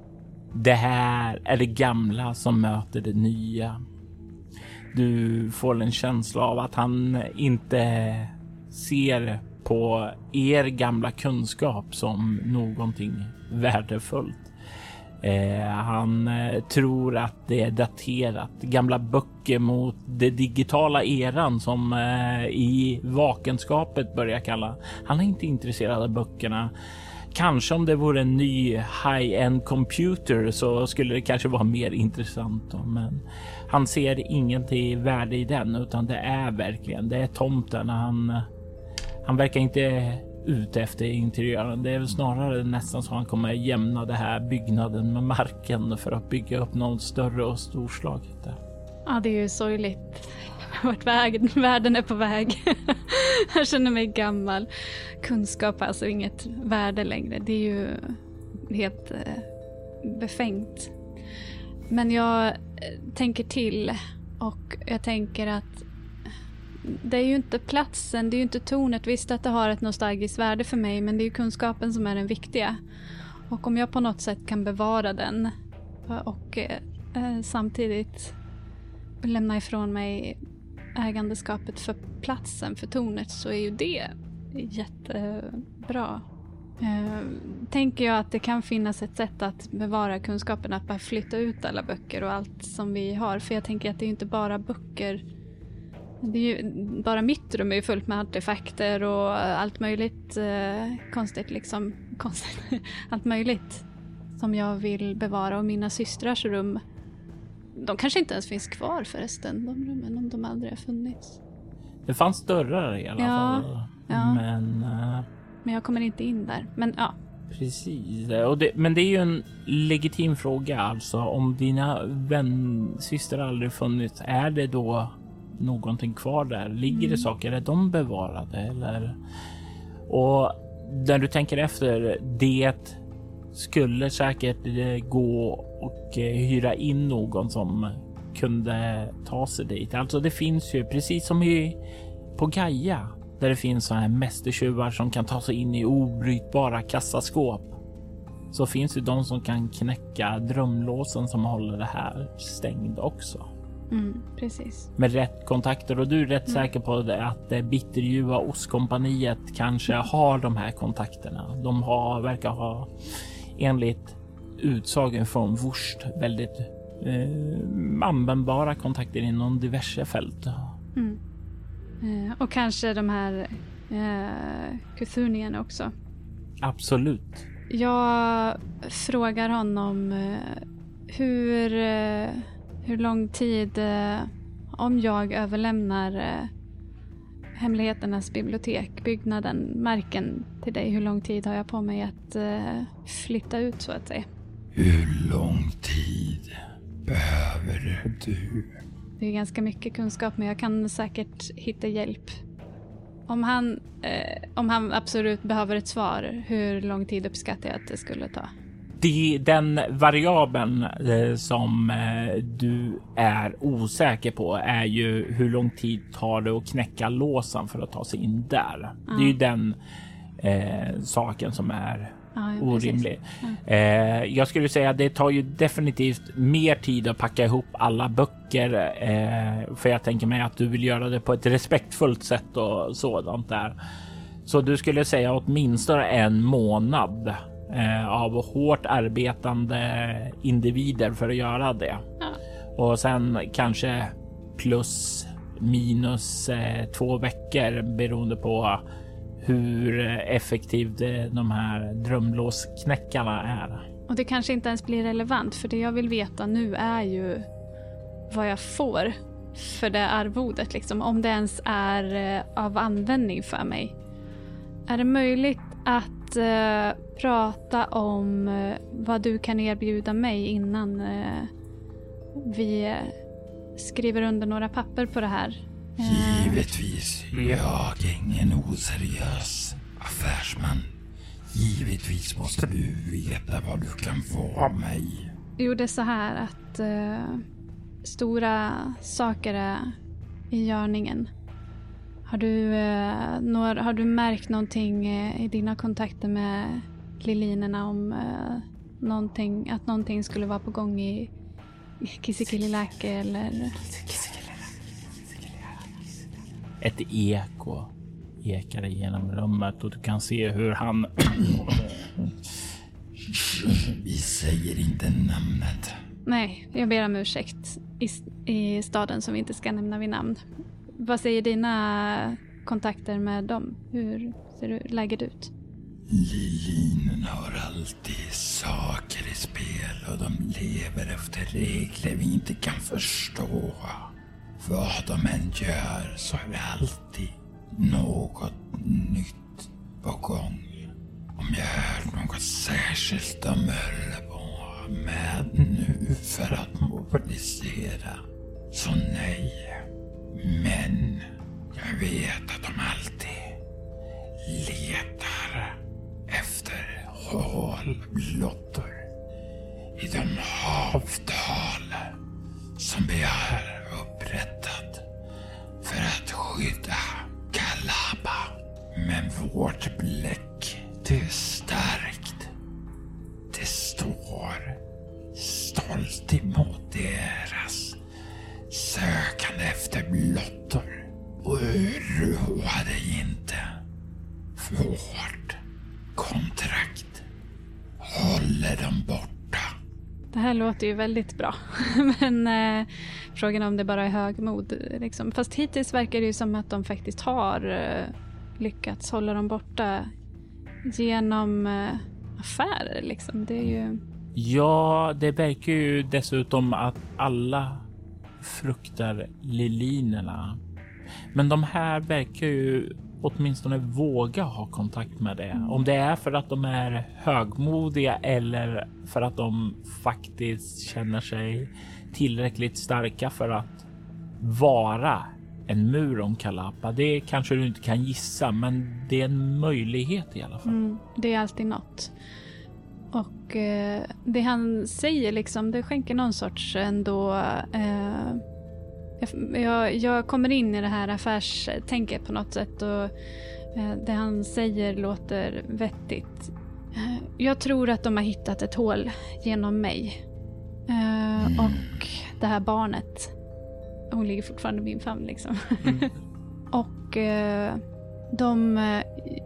Speaker 2: det här är det gamla som möter det nya. Du får en känsla av att han inte ser på er gamla kunskap som någonting värdefullt. Eh, han eh, tror att det är daterat. Gamla böcker mot den digitala eran som eh, i vakenskapet börjar kalla. Han är inte intresserad av böckerna. Kanske om det vore en ny high-end computer så skulle det kanske vara mer intressant. Då, men han ser ingenting värde i den utan det är verkligen det är tomten. Han, han verkar inte ute efter interiören. Det är väl snarare nästan så han kommer jämna den här byggnaden med marken för att bygga upp något större och storslaget. Där.
Speaker 1: Ja, det är ju sorgligt vart väg, världen är på väg. jag känner mig gammal. Kunskap har alltså inget värde längre. Det är ju helt eh, befängt. Men jag eh, tänker till och jag tänker att det är ju inte platsen, det är ju inte tornet. Visst att det har ett nostalgiskt värde för mig, men det är ju kunskapen som är den viktiga. Och om jag på något sätt kan bevara den eh, och eh, eh, samtidigt lämna ifrån mig ägandeskapet för platsen, för tornet, så är ju det jättebra. Eh, tänker jag att det kan finnas ett sätt att bevara kunskapen, att bara flytta ut alla böcker och allt som vi har. För jag tänker att det är inte bara böcker. Det är ju, bara mitt rum är ju fullt med artefakter och allt möjligt eh, konstigt liksom. Konstigt. allt möjligt som jag vill bevara och mina systrars rum de kanske inte ens finns kvar förresten, de rummen, om de aldrig har funnits.
Speaker 2: Det fanns dörrar i alla
Speaker 1: Ja,
Speaker 2: fall.
Speaker 1: ja.
Speaker 2: Men... eh,
Speaker 1: Men jag kommer inte in där. Men ja,
Speaker 2: Precis, och det, men det är ju en legitim fråga alltså. Om dina vänsyster aldrig funnits, är det då någonting kvar där? Ligger det saker, är de bevarade eller? Och när du tänker efter, det skulle säkert eh, gå och eh, hyra in någon som kunde ta sig dit. Alltså det finns ju precis som i på Gaia där det finns så här mästertjuvar som kan ta sig in i obrytbara kassaskåp. Så finns det de som kan knäcka drömlåsen som håller det här stängd också.
Speaker 1: Mm, precis.
Speaker 2: Med rätt kontakter och du är rätt säker på det, att det bitterljuva ostkompaniet kanske har de här kontakterna. De har, verkar ha enligt utsagen från Wurst väldigt eh, användbara kontakter inom diverse fält.
Speaker 1: Mm. Eh, och kanske de här eh, Kuthunien också.
Speaker 2: Absolut.
Speaker 1: Jag frågar honom eh, hur, eh, hur lång tid, eh, om jag överlämnar eh, Hemligheternas bibliotek, byggnaden, marken till dig, hur lång tid har jag på mig att eh, flytta ut så att säga?
Speaker 3: Hur lång tid behöver du?
Speaker 1: Det är ganska mycket kunskap men jag kan säkert hitta hjälp. Om han, eh, om han absolut behöver ett svar, hur lång tid uppskattar jag att det skulle ta?
Speaker 2: Det, den variabeln eh, som eh, du är osäker på är ju hur lång tid tar det att knäcka låsen för att ta sig in där. Det är ju den eh, saken som är
Speaker 1: Ja,
Speaker 2: orimlig. Eh, jag skulle säga att det tar ju definitivt mer tid att packa ihop alla böcker. Eh, för jag tänker mig att du vill göra det på ett respektfullt sätt och sådant där. Så du skulle säga åtminstone en månad av hårt arbetande individer för att göra det.
Speaker 1: Ja.
Speaker 2: Och sen kanske plus minus eh, två veckor beroende på hur effektivt eh, de här drömlåsknäckarna är.
Speaker 1: Och det kanske inte ens blir relevant för det jag vill veta nu är ju vad jag får för det arvodet. Liksom. Om det ens är eh, av användning för mig. Är det möjligt att eh, prata om eh, vad du kan erbjuda mig innan eh, vi eh, skriver under några papper på det här? Eh,
Speaker 3: Givetvis, jag är ingen oseriös affärsman. Givetvis måste du veta vad du kan få av mig.
Speaker 1: Jo, det är så här att eh, stora saker är i görningen. Har du, eh, några, har du märkt någonting eh, i dina kontakter med Lilinerna om eh, någonting, att någonting skulle vara på gång i Kisikililäke eller?
Speaker 2: Ett eko ekar genom rummet och du kan se hur han...
Speaker 3: Vi säger inte namnet.
Speaker 1: Nej, jag ber om ursäkt i, i staden som vi inte ska nämna vid namn. Vad säger dina kontakter med dem? Hur ser läget ut?
Speaker 3: Lilinen har alltid saker i spel och de lever efter regler vi inte kan förstå. Vad de än gör så är det alltid något nytt på gång. Om jag hör något särskilt de höll på med nu för att mobilisera, så nej. Men jag vet att de alltid letar efter hålblottor i de avtal som vi har upprättat för att skydda Kalaba. Men vårt bläck, det
Speaker 1: låter ju väldigt bra. Men eh, frågan är om det bara är högmod. Liksom. Fast hittills verkar det ju som att de faktiskt har eh, lyckats hålla dem borta genom eh, affärer. Liksom. Det är ju...
Speaker 2: Ja, det verkar ju dessutom att alla fruktar lilinerna. Men de här verkar ju åtminstone våga ha kontakt med det. Om det är för att de är högmodiga eller för att de faktiskt känner sig tillräckligt starka för att vara en mur om Kalapa. Det kanske du inte kan gissa, men det är en möjlighet i alla fall.
Speaker 1: Mm, det är alltid något. Och eh, det han säger liksom, det skänker någon sorts ändå eh, jag, jag kommer in i det här affärstänket på något sätt och eh, det han säger låter vettigt. Eh, jag tror att de har hittat ett hål genom mig. Eh, mm. Och det här barnet. Hon ligger fortfarande i min famn liksom. Mm. och de,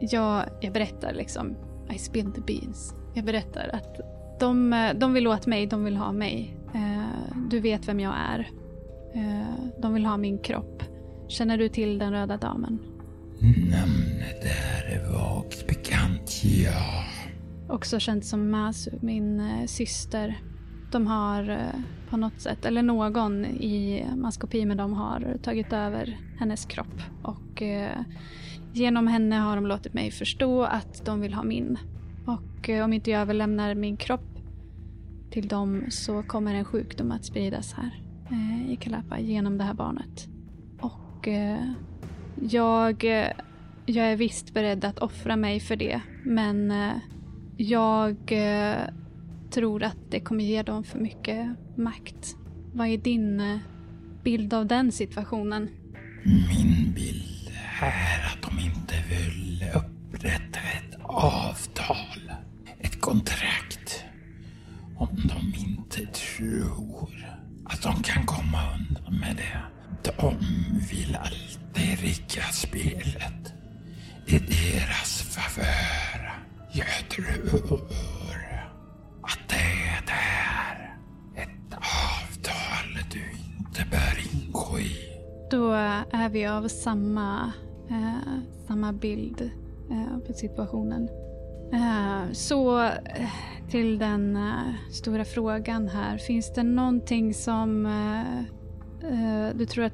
Speaker 1: jag, jag berättar liksom, I spilled the beans. Jag berättar att de, de vill åt mig, de vill ha mig. Du vet vem jag är. Eh, de vill ha min kropp. Känner du till den röda damen?
Speaker 3: Namnet är vagt bekant, ja.
Speaker 1: Också känd som Masu, min eh, syster. De har eh, på något sätt, eller någon i maskopi med dem har tagit över hennes kropp. Och genom henne har de låtit mig förstå att de vill ha min. Och om inte jag överlämnar min kropp till dem så kommer en sjukdom att spridas här Eh, i Kalapa genom det här barnet. Och eh, jag, eh, jag är visst beredd att offra mig för det. Men eh, jag eh, tror att det kommer ge dem för mycket makt. Vad är din eh, bild av den situationen?
Speaker 3: Min bild är att de inte vill upprätta ett avtal. Ett kontrakt. Att de kan komma undan med det. De vill alltid rigga spelet i deras favör. Jag tror att det är ett avtal du inte bör ingå i.
Speaker 1: Då är vi av samma, eh, samma bild eh, på situationen. Eh, så eh, till den uh, stora frågan här. Finns det någonting som uh, uh, du tror att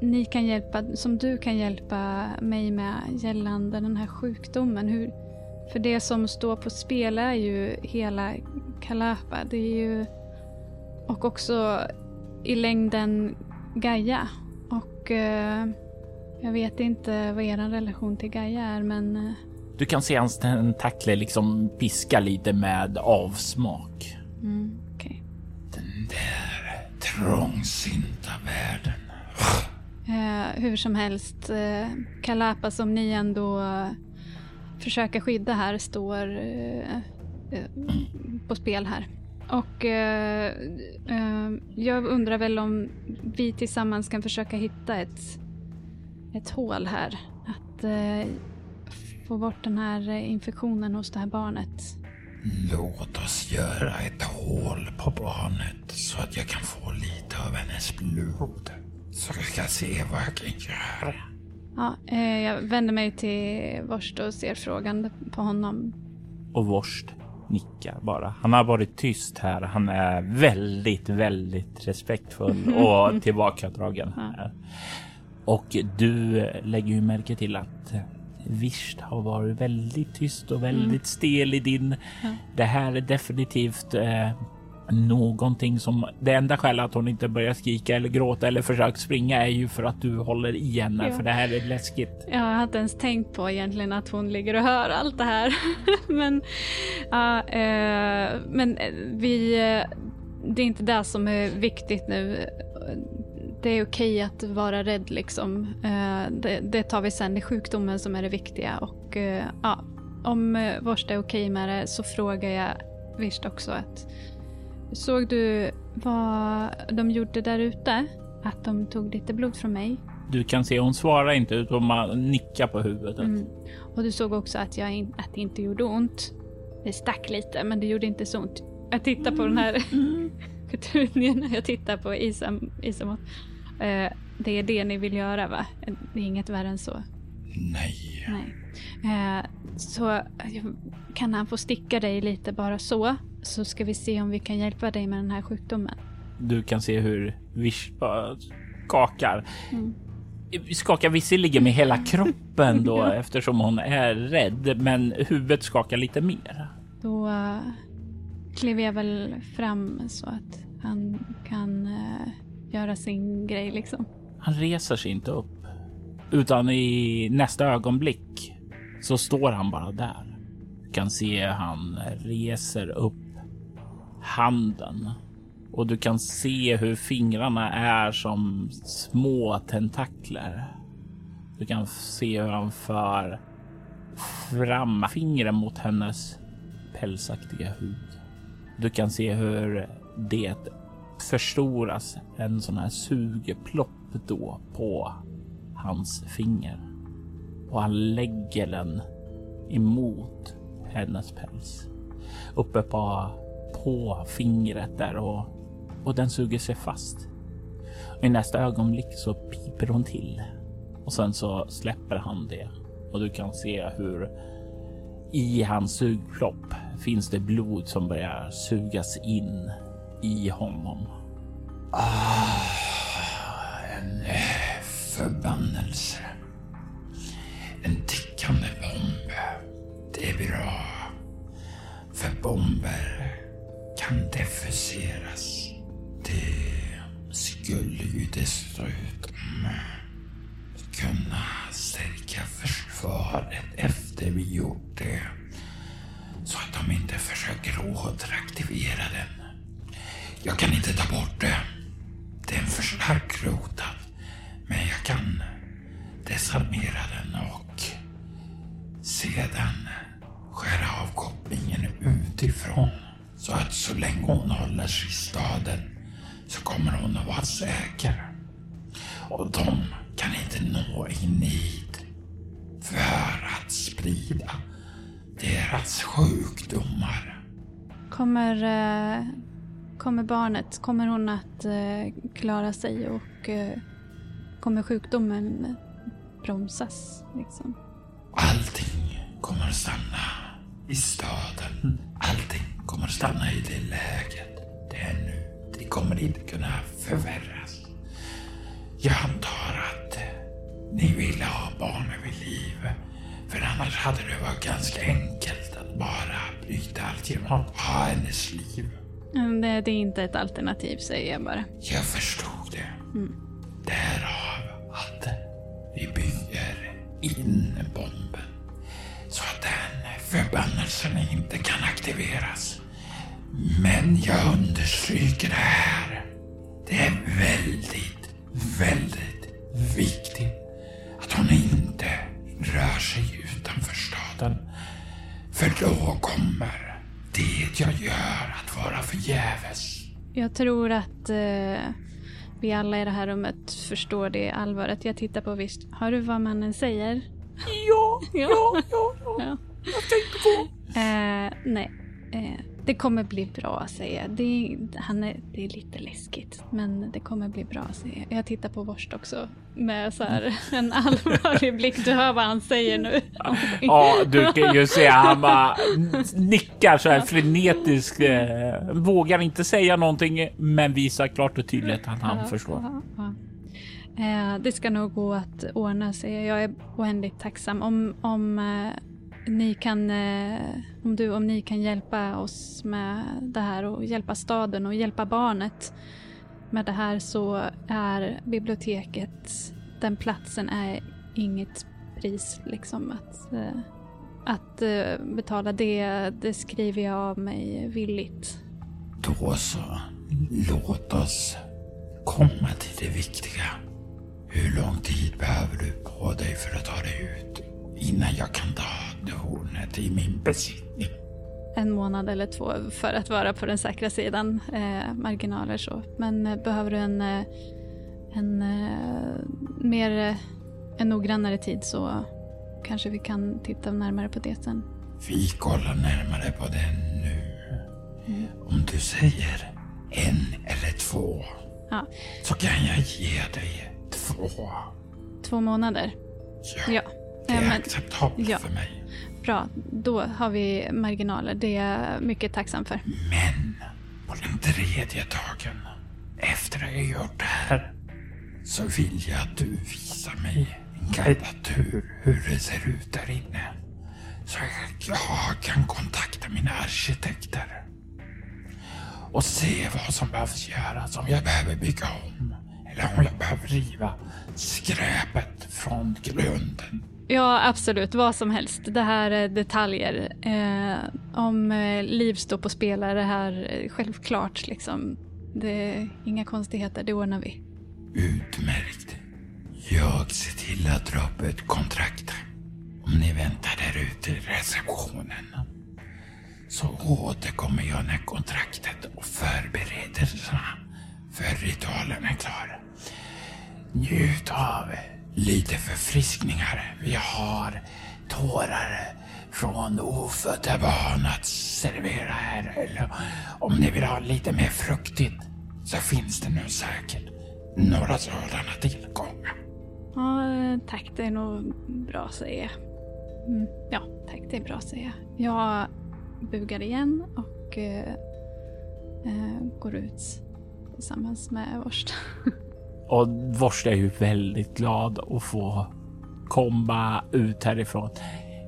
Speaker 1: ni kan hjälpa, som du kan hjälpa mig med gällande den här sjukdomen? Hur, för det som står på spel är ju hela Kalapa. Det är ju, och också i längden Gaia. Och jag vet inte vad er relation till Gaia är men
Speaker 2: du kan se hans tentakler liksom piska lite med avsmak.
Speaker 1: Mm, okay.
Speaker 3: Den där trångsynta världen.
Speaker 1: Eh, hur som helst, eh, Kalapa som ni ändå försöker skydda här står eh, eh på spel här. Och eh, eh, jag undrar väl om vi tillsammans kan försöka hitta ett, ett hål här att få bort den här eh, infektionen hos det här barnet.
Speaker 3: Låt oss göra ett hål på barnet så att jag kan få lite av hennes blod. Så jag ska se vad jag kan göra.
Speaker 1: Ja, eh, jag vänder mig till Vorst och ser frågande på honom.
Speaker 2: Och Vorst nickar bara. Han har varit tyst här. Han är väldigt, väldigt respektfull och tillbakadragen här. Och du lägger ju märke till att Visst har varit väldigt tyst och väldigt mm. stel i din. Ja. Det här är definitivt eh, någonting som det enda skälet att hon inte börjar skrika eller gråta eller försöker springa är ju för att du håller i henne ja. för det här är läskigt.
Speaker 1: Jag har inte ens tänkt på egentligen att hon ligger och hör allt det här. men, uh, uh, men vi, uh, det är inte det som är viktigt nu. Det är okej att vara rädd liksom. Det, det, tar vi sen. Det är sjukdomen som är det viktiga och ja, om Vorsta är okej med det så frågar jag Visst också att Såg du vad de gjorde där ute? Att de tog lite blod från mig?
Speaker 2: Du kan se, hon svarar inte utan man nickar på huvudet. Mm.
Speaker 1: Och du såg också att, jag in, att det inte gjorde ont. Det stack lite, men det gjorde inte så ont. Jag tittar på den här petunien, jag tittar på Isam, Isamot. Uh, det är det ni vill göra va? Det är inget värre än så?
Speaker 3: Nej.
Speaker 1: Nej. Uh, så kan han få sticka dig lite bara så? så ska vi se om vi kan hjälpa dig med den här sjukdomen.
Speaker 2: Du kan se hur Vish skakar. Mm. Skakar visserligen med hela kroppen då eftersom hon är rädd, men huvudet skakar lite mer.
Speaker 1: Då uh, kliver jag väl fram så att han kan uh, göra sin grej liksom.
Speaker 2: Han reser sig inte upp, utan i nästa ögonblick så står han bara där. Du kan se han reser upp handen och du kan se hur fingrarna är som små tentakler. Du kan se hur han för fram fingret mot hennes pälsaktiga hud. Du kan se hur det förstoras en sån här sugplopp då på hans finger. Och han lägger den emot hennes päls. Uppe på på fingret där och, och den suger sig fast. Och I nästa ögonblick så piper hon till. Och sen så släpper han det. Och du kan se hur i hans sugplopp finns det blod som börjar sugas in i honom.
Speaker 3: Ah, en eh, förbannelse. En tickande bomb. Det är bra. För bomber kan defuseras. Det skulle ju dessutom kunna stärka försvaret efter vi gjort det. Så att de inte försöker återaktivera den. Jag kan inte ta bort det. Det är en för stark rotad. Men jag kan desarmera den och sedan skära av kopplingen utifrån. Så att så länge hon håller sig i staden så kommer hon att vara säker. Och de kan inte nå in hit för att sprida deras sjukdomar.
Speaker 1: Kommer, eh, kommer barnet, kommer hon att eh, klara sig och eh, kommer sjukdomen eh, bromsas? Liksom?
Speaker 3: Allting kommer att stanna i staden. Allting kommer stanna i det läget det är nu. Det kommer inte kunna förvärras. Jag antar att eh, ni ville ha barnen vid liv. För annars hade det varit ganska enkelt att bara bryta allt genom att ha hennes liv.
Speaker 1: Det, det är inte ett alternativ, säger jag bara.
Speaker 3: Jag förstod det. Mm. Därav att vi bygger in bomben så att den förbannelsen inte kan aktiveras. Men jag understryker det här. Det är väldigt, väldigt viktigt att hon inte rör sig utanför staden. För då kommer det jag gör förgäves.
Speaker 1: Jag tror att eh, vi alla i det här rummet förstår det allvaret. Jag tittar på visst. Hör du vad mannen säger?
Speaker 2: Ja,
Speaker 1: Ja.
Speaker 2: ja, ja, ja.
Speaker 1: Ja.
Speaker 2: Jag tänkte på...
Speaker 1: Eh, nej, eh, det kommer bli bra säger jag. Det är, han är, det är lite läskigt, men det kommer bli bra säger jag. Jag tittar på Vorst också med så här, en allvarlig blick. Du hör vad han säger nu.
Speaker 2: Ja, du kan ju se han bara nickar så här frenetiskt. Eh, vågar inte säga någonting, men visar klart och tydligt att han
Speaker 1: Ja,
Speaker 2: förstår.
Speaker 1: ja, ja. Eh, det ska nog gå att ordna sig. Jag är oändligt tacksam om, om eh, ni kan, eh, om du, om ni kan hjälpa oss med det här och hjälpa staden och hjälpa barnet med det här så är biblioteket, den platsen är inget pris liksom att, eh, att eh, betala det, det skriver jag av mig villigt.
Speaker 3: Då så. Låt oss komma till det viktiga. Hur lång tid behöver du på dig för att ta dig ut innan jag kan ta hornet i min besittning?
Speaker 1: en månad eller två för att vara på den säkra sidan. Eh, marginaler så. Men eh, behöver du en, eh, en eh, mer eh, en noggrannare tid så kanske vi kan titta närmare på det sen.
Speaker 3: Vi kollar närmare på den nu. Om du säger en eller två
Speaker 1: Ja,
Speaker 3: så kan jag ge dig två.
Speaker 1: två månader.
Speaker 3: Ja,
Speaker 1: Ja,
Speaker 3: det är
Speaker 1: men
Speaker 3: acceptabelt
Speaker 1: ja.
Speaker 3: för mig.
Speaker 1: bra. Då har vi marginaler. Det är jag mycket tacksam för.
Speaker 3: Men på den tredje dagen, efter att jag gjort det här, så vill jag att du visar mig en guidad tur hur det ser ut där inne. Så att jag kan kontakta mina arkitekter. Och se vad som behövs göras, om jag behöver bygga om. Eller om jag behöver riva skräpet från grunden.
Speaker 1: Ja, absolut. Vad som helst. Det här är detaljer. Eh, om eh, liv står på spel är det här eh, självklart. Liksom. Det är inga konstigheter, det ordnar vi.
Speaker 3: Utmärkt. Jag ser till att dra upp ett kontrakt. Om ni väntar där ute i receptionen. Så återkommer jag när kontraktet och förberedelserna för ritualen är klara. Njut av lite förfriskningar. Vi har tårar från ofödda barn att servera här. Eller om ni vill ha lite mer fruktigt så finns det nu säkert några sådana tillgångar.
Speaker 1: Ja, eh, tack. Det är nog bra säger jag. Mm, ja, tack. Det är bra säger jag. Jag bugar igen och eh, eh, går ut tillsammans med Vorst.
Speaker 2: Och Vorst är ju väldigt glad att få komma ut härifrån.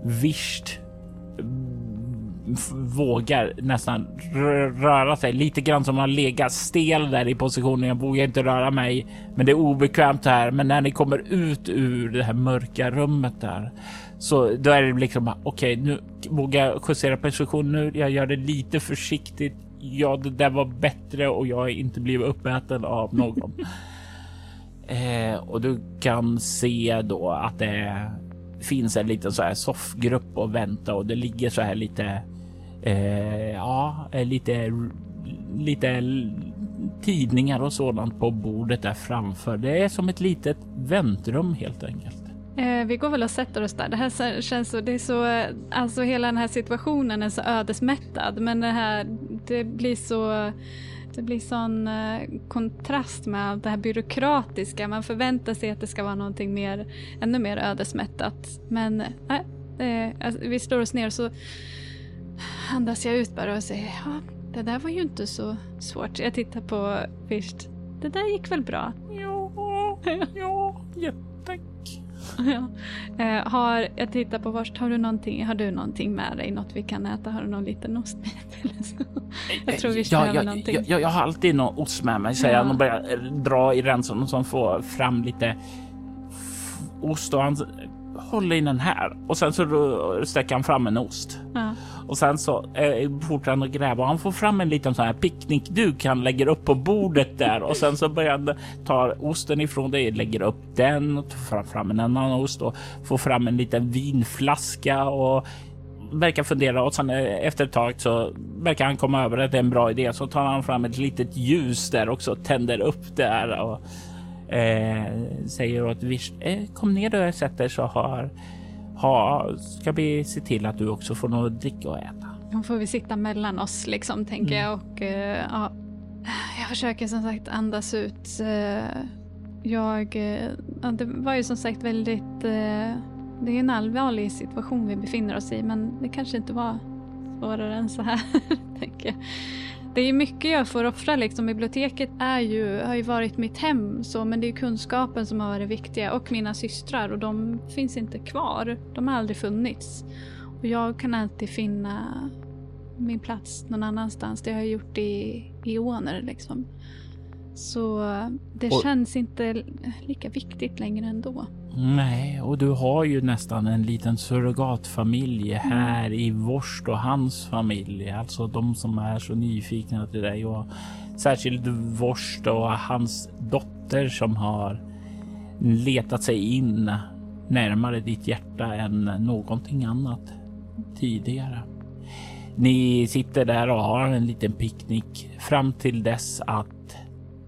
Speaker 2: Visst mm, vågar nästan röra sig lite grann som att legat stel där i positionen. Jag vågar inte röra mig, men det är obekvämt här. Men när ni kommer ut ur det här mörka rummet där så då är det liksom okej, nu vågar jag justera position nu. Jag gör det lite försiktigt. Ja, det där var bättre och jag har inte blivit uppäten av någon. Eh, och du kan se då att det finns en liten så här soffgrupp och vänta och det ligger så här lite, eh, ja, eh, lite, lite tidningar och sådant på bordet där framför. Det är som ett litet väntrum helt enkelt.
Speaker 1: Eh, vi går väl och sätter oss där. Det här känns så, det är så, alltså hela den här situationen är så ödesmättad. Men det här, det blir så, det blir sån eh, kontrast med allt det här byråkratiska. Man förväntar sig att det ska vara någonting mer, ännu mer ödesmättat. Men nej, eh, alltså, vi slår oss ner så andas jag ut bara och säger ja, det där var ju inte så svårt. Jag tittar på First. Det där gick väl bra?
Speaker 2: Ja, ja, tack.
Speaker 1: Ja. Eh, har, jag tittar på Vorst, har du någonting, har du någonting med dig? Något vi kan äta? Har du någon liten ostbit eller så? Jag tror vi
Speaker 2: ja, jag,
Speaker 1: någonting.
Speaker 2: jag, jag, jag har alltid någon ost med mig, säger
Speaker 1: Ja.
Speaker 2: han och börjar eh, dra i rensen och så får fram lite ost och han håller i den här och sen så sträcker han fram en ost.
Speaker 1: Ja.
Speaker 2: Och sen så eh, fortsätter han att gräva. Och han får fram en liten sån här picknickduk han lägger upp på bordet där. Och sen så börjar han ta osten ifrån dig, lägger upp den och tar fram en annan ost och får fram en liten vinflaska och verkar fundera. Och sen eh, efter ett tag så verkar han komma över att det är en bra idé. Så tar han fram ett litet ljus där också, tänder upp där och eh, säger åt Vish, eh, kom ner där jag sätter så har ha, ska vi se till att du också får något att dricka och äta.
Speaker 1: Då får vi sitta mellan oss liksom, tänker jag. Och uh, ja, jag försöker som sagt andas ut. Uh, jag, uh, det var ju som sagt väldigt, det är en allvarlig situation vi befinner oss i, men det kanske inte var svårare än så här, tänker jag. Det är mycket jag får offra liksom. Biblioteket är ju, har ju varit mitt hem så, men det är kunskapen som har varit viktiga och mina systrar och de finns inte kvar. De har aldrig funnits. Och jag kan alltid finna min plats någon annanstans. Det har jag gjort i eoner liksom. Så det och, känns inte lika viktigt längre ändå.
Speaker 2: Nej, och du har ju nästan en liten surrogatfamilj mm. här i Vorst och hans familj. Alltså de som är så nyfikna till dig och särskilt Vorst och hans dotter som har letat sig in närmare ditt hjärta än någonting annat tidigare. Ni sitter där och har en liten picknick fram till dess att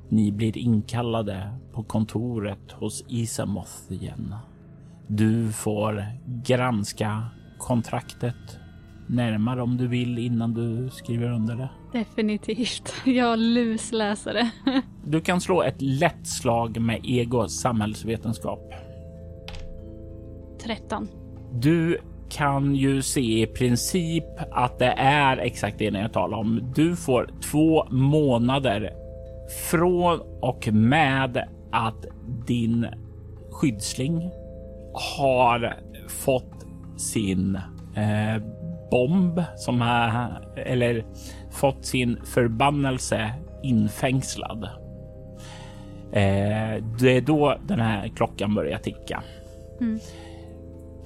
Speaker 2: ni blir inkallade på kontoret hos Isamoth igen. Du får granska kontraktet närmare om du vill innan du skriver under det.
Speaker 1: Definitivt. Jag lusläser det.
Speaker 2: du kan slå ett lätt slag med ego samhällsvetenskap.
Speaker 1: 13.
Speaker 2: Du kan ju se i princip att det är exakt det jag talar om. Du får två månader från och med att din skyddsling har fått sin eh, bomb som är eller fått sin förbannelse infängslad. Eh, det är då den här klockan börjar ticka. Mm.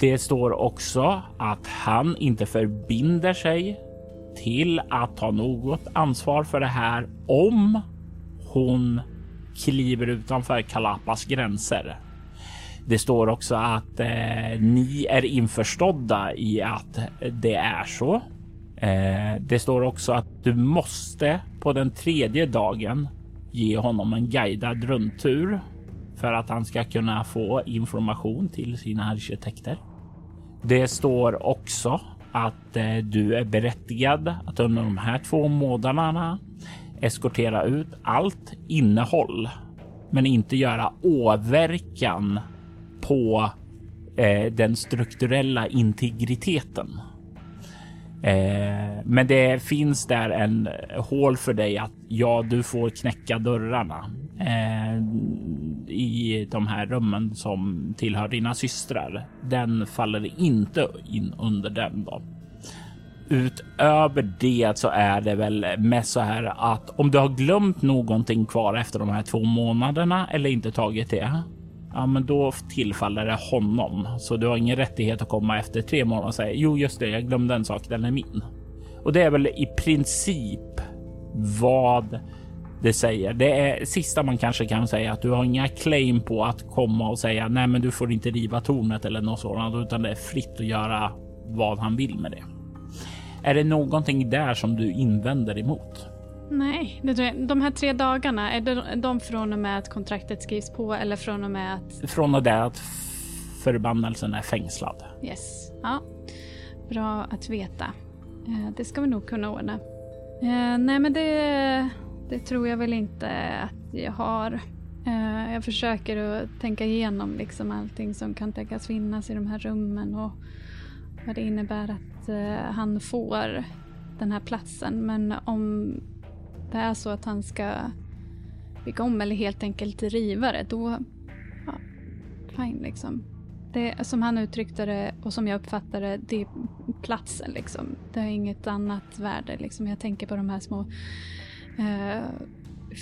Speaker 2: Det står också att han inte förbinder sig till att ta något ansvar för det här om hon kliver utanför Kalapas gränser. Det står också att eh, ni är införstådda i att det är så. Eh, det står också att du måste på den tredje dagen ge honom en guidad rundtur för att han ska kunna få information till sina arkitekter. Det står också att eh, du är berättigad att under de här två månaderna eskortera ut allt innehåll, men inte göra åverkan på eh, den strukturella integriteten. Eh, men det finns där en eh, hål för dig att ja, du får knäcka dörrarna eh, i de här rummen som tillhör dina systrar. Den faller inte in under den då. Utöver det så är det väl mest så här att om du har glömt någonting kvar efter de här två månaderna eller inte tagit det, ja, men då tillfaller det honom. Så du har ingen rättighet att komma efter tre månader och säga jo, just det, jag glömde en sak, den är min. Och det är väl i princip vad det säger. Det är sista man kanske kan säga att du har inga claim på att komma och säga nej, men du får inte riva tornet eller något sådant, utan det är fritt att göra vad han vill med det. Är det någonting där som du invänder emot?
Speaker 1: Nej, det tror jag. de här tre dagarna, är det de från och med att kontraktet skrivs på eller från och med att...
Speaker 2: Från och med att förbannelsen är fängslad.
Speaker 1: Yes, ja. Bra att veta. Eh, det ska vi nog kunna ordna. Eh, nej, men det, det tror jag väl inte att jag har. Eh, jag försöker att tänka igenom liksom allting som kan tänkas finnas i de här rummen och vad det innebär att eh, han får den här platsen. Men om det är så att han ska bygga om eller helt enkelt riva det, då... Ja, fine liksom. Det som han uttryckte det och som jag uppfattade det, det är platsen liksom. Det har inget annat värde liksom. Jag tänker på de här små eh,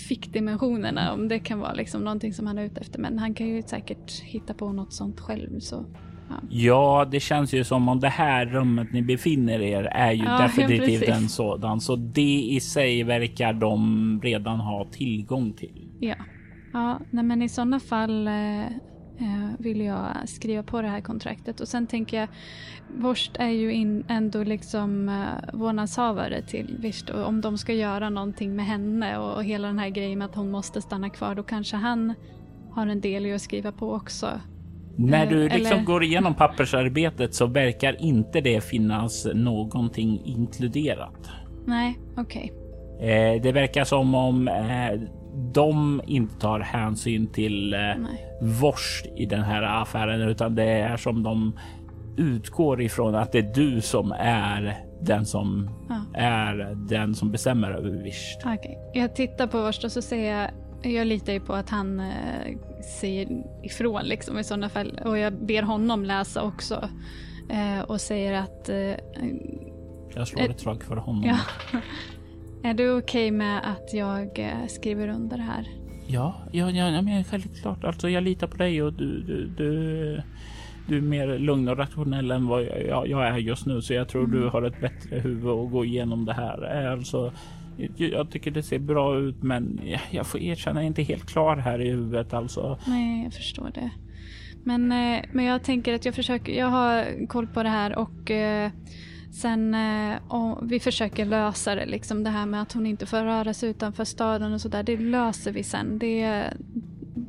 Speaker 1: fickdimensionerna, om det kan vara liksom någonting som han är ute efter. Men han kan ju säkert hitta på något sånt själv. Så
Speaker 2: Ja. det känns ju som om det här rummet ni befinner er är ju ja, definitivt en sådan. Så det i sig verkar de redan ha tillgång till.
Speaker 1: Ja, ja nej, men i sådana fall eh, eh, vill jag skriva på det här kontraktet. Och sen tänker jag, Vorst är ju in, ändå liksom eh, vårdnadshavare till Visst och om de ska göra någonting med henne och, och hela den här grejen med att hon måste stanna kvar, då kanske han har en del i att skriva på också.
Speaker 2: När du liksom
Speaker 1: eller-
Speaker 2: går igenom pappersarbetet så verkar inte det finnas någonting inkluderat.
Speaker 1: Nej, okej.
Speaker 2: Eh, det verkar som om eh, de inte tar hänsyn till eh, vårst i den här affären, utan det är som de utgår ifrån att det är du som är den som
Speaker 1: Ja.
Speaker 2: är den som bestämmer över Visht.
Speaker 1: Okej. Jag tittar på Vorst och så säger jag, jag litar ju på att han eh, säger ifrån liksom i sådana fall. Och jag ber honom läsa också. Eh, och säger att, eh,
Speaker 2: Jag slår ett slag för honom.
Speaker 1: ja. är du okej med att jag eh, skriver under det här?
Speaker 2: Ja, ja, ja, men självklart. Alltså, jag litar på dig och du, du, du, du är mer lugn och rationell än vad jag, jag, är just nu. Så jag tror du har ett bättre huvud att gå igenom det här. Eh, Alltså, jag, tycker det ser bra ut, men jag, får erkänna, jag är inte helt klar här i huvudet. Alltså,
Speaker 1: Nej, jag förstår det. Men, eh, men jag tänker att jag försöker, jag har koll på det här och eh, sen eh, och vi försöker lösa det liksom det här med att hon inte får röra sig utanför staden och sådär. Det löser vi sen. Det,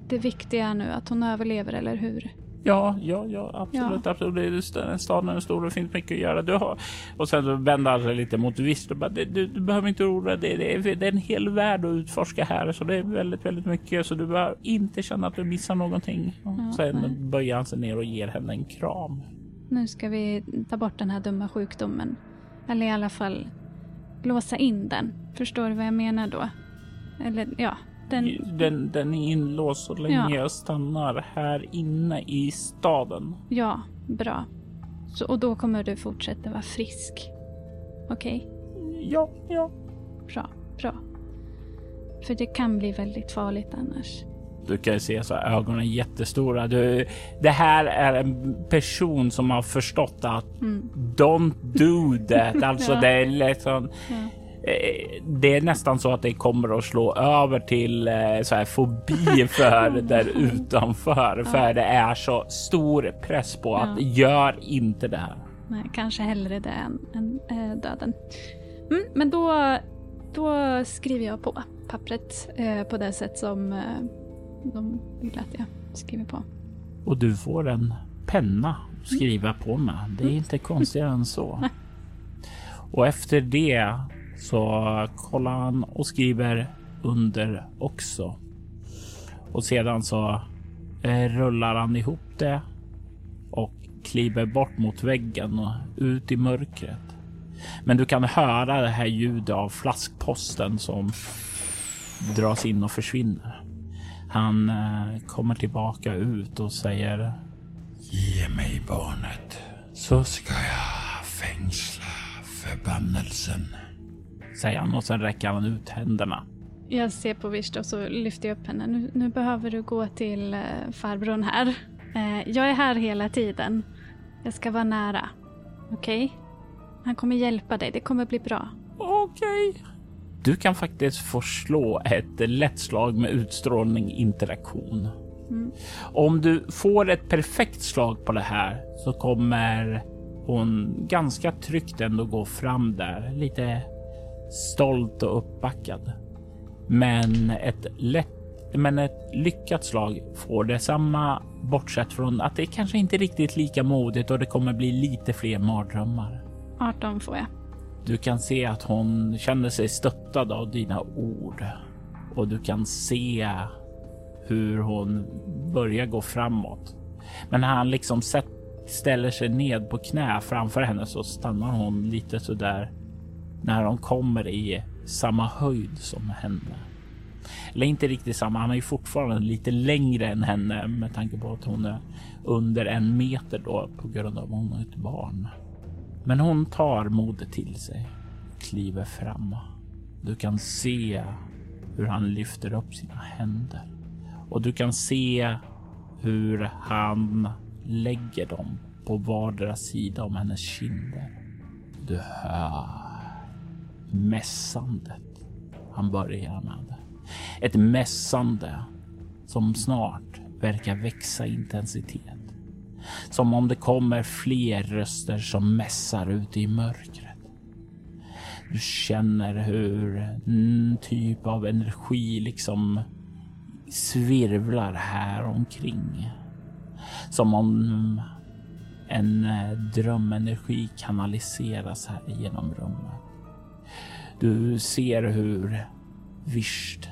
Speaker 1: det viktiga är nu att hon överlever, eller hur?
Speaker 2: Ja, ja, ja, absolut, absolut. Det är st- Staden är stor och det finns mycket att göra. Du har... Och sen så vänder han sig lite mot Visst och bara, du, du, behöver inte oroa dig. Det, är- det är en hel värld att utforska här, så det är väldigt, väldigt mycket. Så du behöver inte känna att du missar någonting.
Speaker 1: Ja,
Speaker 2: sen
Speaker 1: nej.
Speaker 2: böjer han sig ner och ger henne en kram.
Speaker 1: Nu ska vi ta bort den här dumma sjukdomen. Eller i alla fall låsa in den. Förstår du vad jag menar då? Eller ja, den...
Speaker 2: Den, den är inlåst så länge
Speaker 1: Ja.
Speaker 2: jag stannar här inne i staden.
Speaker 1: Ja, bra. Så, och då kommer du fortsätta vara frisk. Okej?
Speaker 2: Ja, ja.
Speaker 1: Bra, bra. För det kan bli väldigt farligt annars.
Speaker 2: Du kan ju se så här, ögonen är jättestora. Du, det här är en person som har förstått att
Speaker 1: Mm.
Speaker 2: don't do that. Alltså
Speaker 1: Ja.
Speaker 2: det är liksom...
Speaker 1: Ja.
Speaker 2: Eh, Det är nästan så att det kommer att slå över till eh, så här fobi för där utanför. För det är så stor press på att
Speaker 1: Ja.
Speaker 2: gör inte det här.
Speaker 1: Nej, kanske hellre det än, än äh, döden. Mm, men då, då skriver jag på pappret eh, på det sätt som eh, de vill att jag skriver på.
Speaker 2: Och du får en penna att skriva på med. Det är inte konstigare än så. Och efter det så kollar han och skriver under också. Och sedan så eh, rullar han ihop det och kliver bort mot väggen och ut i mörkret. Men du kan höra det här ljudet av flaskposten som dras in och försvinner. Han eh, kommer tillbaka ut och säger
Speaker 3: Ge mig barnet, så ska jag fängsla förbannelsen
Speaker 2: säger han och sen räcker han ut händerna.
Speaker 1: Jag ser på Vishta och så lyfter jag upp henne. Nu, nu behöver du gå till eh, farbrorn här. Eh, jag är här hela tiden. Jag ska vara nära. Okej? Han kommer hjälpa dig. Det kommer bli bra.
Speaker 2: Okej. Du kan faktiskt få slå ett lätt slag med utstrålning interaktion.
Speaker 1: Mm.
Speaker 2: Om du får ett perfekt slag på det här så kommer hon ganska tryggt ändå gå fram där, lite stolt och uppbackad. Men ett lätt men ett lyckat slag får detsamma bortsett från att det kanske inte är riktigt lika modigt och det kommer bli lite fler mardrömmar.
Speaker 1: 18 får jag.
Speaker 2: Du kan se att hon känner sig stöttad av dina ord och du kan se hur hon börjar gå framåt. Men när han liksom ställer sig ned på knä framför henne så stannar hon lite så där när de kommer i samma höjd som henne. Eller inte riktigt samma, han är ju fortfarande lite längre än henne med tanke på att hon är under en meter då på grund av att hon är ett barn. Men hon tar modet till sig, kliver fram. Du kan se hur han lyfter upp sina händer och du kan se hur han lägger dem på vardera sida om hennes kinder. Du hör mässandet han börjar med. Ett mässande som snart verkar växa i intensitet. Som om det kommer fler röster som mässar ute i mörkret. Du känner hur en typ av energi liksom svirvlar här omkring. Som om en drömenergi kanaliseras här genom rummet. Du ser hur Visht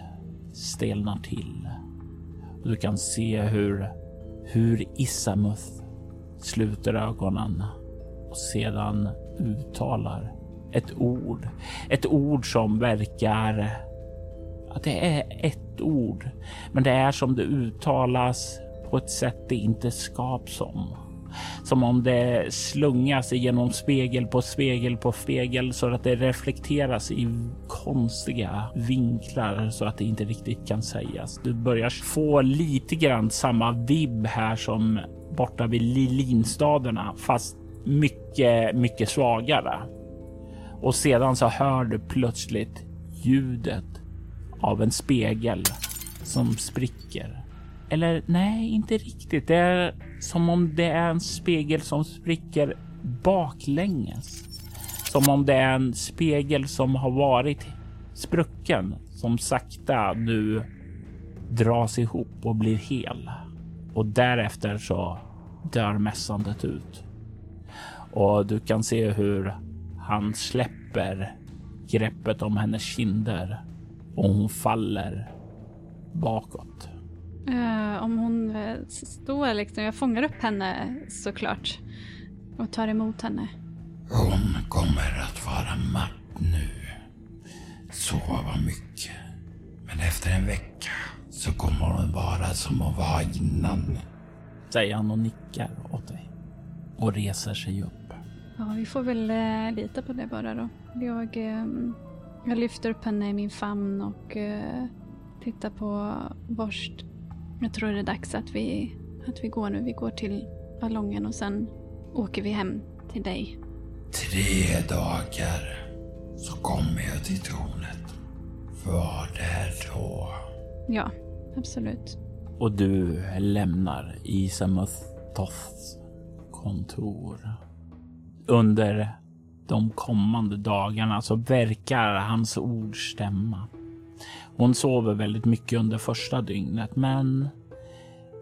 Speaker 2: stelnar till. Du kan se hur, hur Isamuth sluter ögonen och sedan uttalar ett ord. Ett ord som verkar att det är ett ord, men det är som det uttalas på ett sätt det inte skaps om. Som om det slungas genom spegel på spegel på spegel så att det reflekteras i konstiga vinklar så att det inte riktigt kan sägas. Du börjar få lite grann samma vibb här som borta vid Lilinstaderna, fast mycket, mycket svagare. Och sedan så hör du plötsligt ljudet av en spegel som spricker. Eller nej, inte riktigt. Det är som om det är en spegel som spricker baklänges. Som om det är en spegel som har varit sprucken som sakta nu dras ihop och blir hel. Och därefter så dör mässandet ut. Och du kan se hur han släpper greppet om hennes kinder och hon faller bakåt.
Speaker 1: Uh, om hon uh, står liksom, jag fångar upp henne såklart och tar emot henne.
Speaker 3: Hon kommer att vara matt nu. Sova mycket. Men efter en vecka så kommer hon vara som hon var innan.
Speaker 2: Säger han och nickar åt dig. Och reser sig upp.
Speaker 1: Ja, vi får väl uh, lita på det bara då. Jag, um, jag lyfter upp henne i min famn och tittar på Borst jag tror det är dags att vi, att vi går nu. Vi går till ballongen och sen åker vi hem till dig.
Speaker 3: Tre dagar så kommer jag till tornet. Var där då?
Speaker 1: Ja, absolut.
Speaker 2: Och du lämnar Isamuths kontor. Under de kommande dagarna så verkar hans ord stämma. Hon sover väldigt mycket under första dygnet, men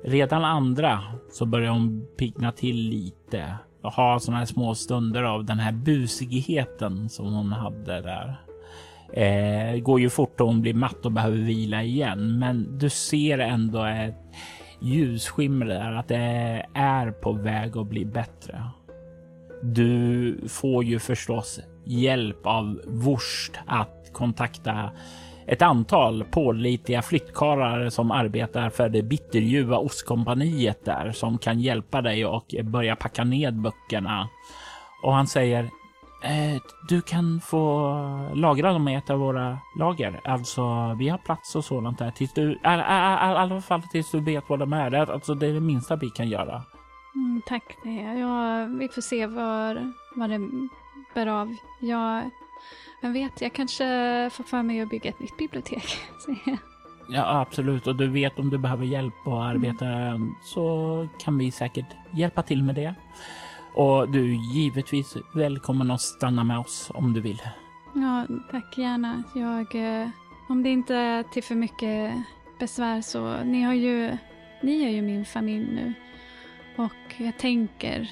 Speaker 2: redan andra så börjar hon pigna till lite och ha sådana här små stunder av den här busigheten som hon hade där. Eh, går ju fort och hon blir matt och behöver vila igen, men du ser ändå ett ljusskimmer där, att det är på väg att bli bättre. Du får ju förstås hjälp av Wurst att kontakta ett antal pålitliga flyttkarlar som arbetar för det bitterljuva ostkompaniet där som kan hjälpa dig och börja packa ned böckerna. Och han säger eh, du kan få lagra dem i ett av våra lager. Alltså, vi har plats och sådant där tills du, i alla fall tills du vet vad de är. Alltså, det är det minsta vi kan göra.
Speaker 1: Mm, tack. Ja, vi får se vad, vad det bär av. Jag vem vet, jag kanske får för mig att bygga ett nytt bibliotek.
Speaker 2: ja, absolut. Och du vet om du behöver hjälp att arbeta mm. så kan vi säkert hjälpa till med det. Och du är givetvis välkommen att stanna med oss om du vill.
Speaker 1: Ja, tack gärna. Jag, eh, om det inte är till för mycket besvär så, ni har ju, ni är ju min familj nu. Och jag tänker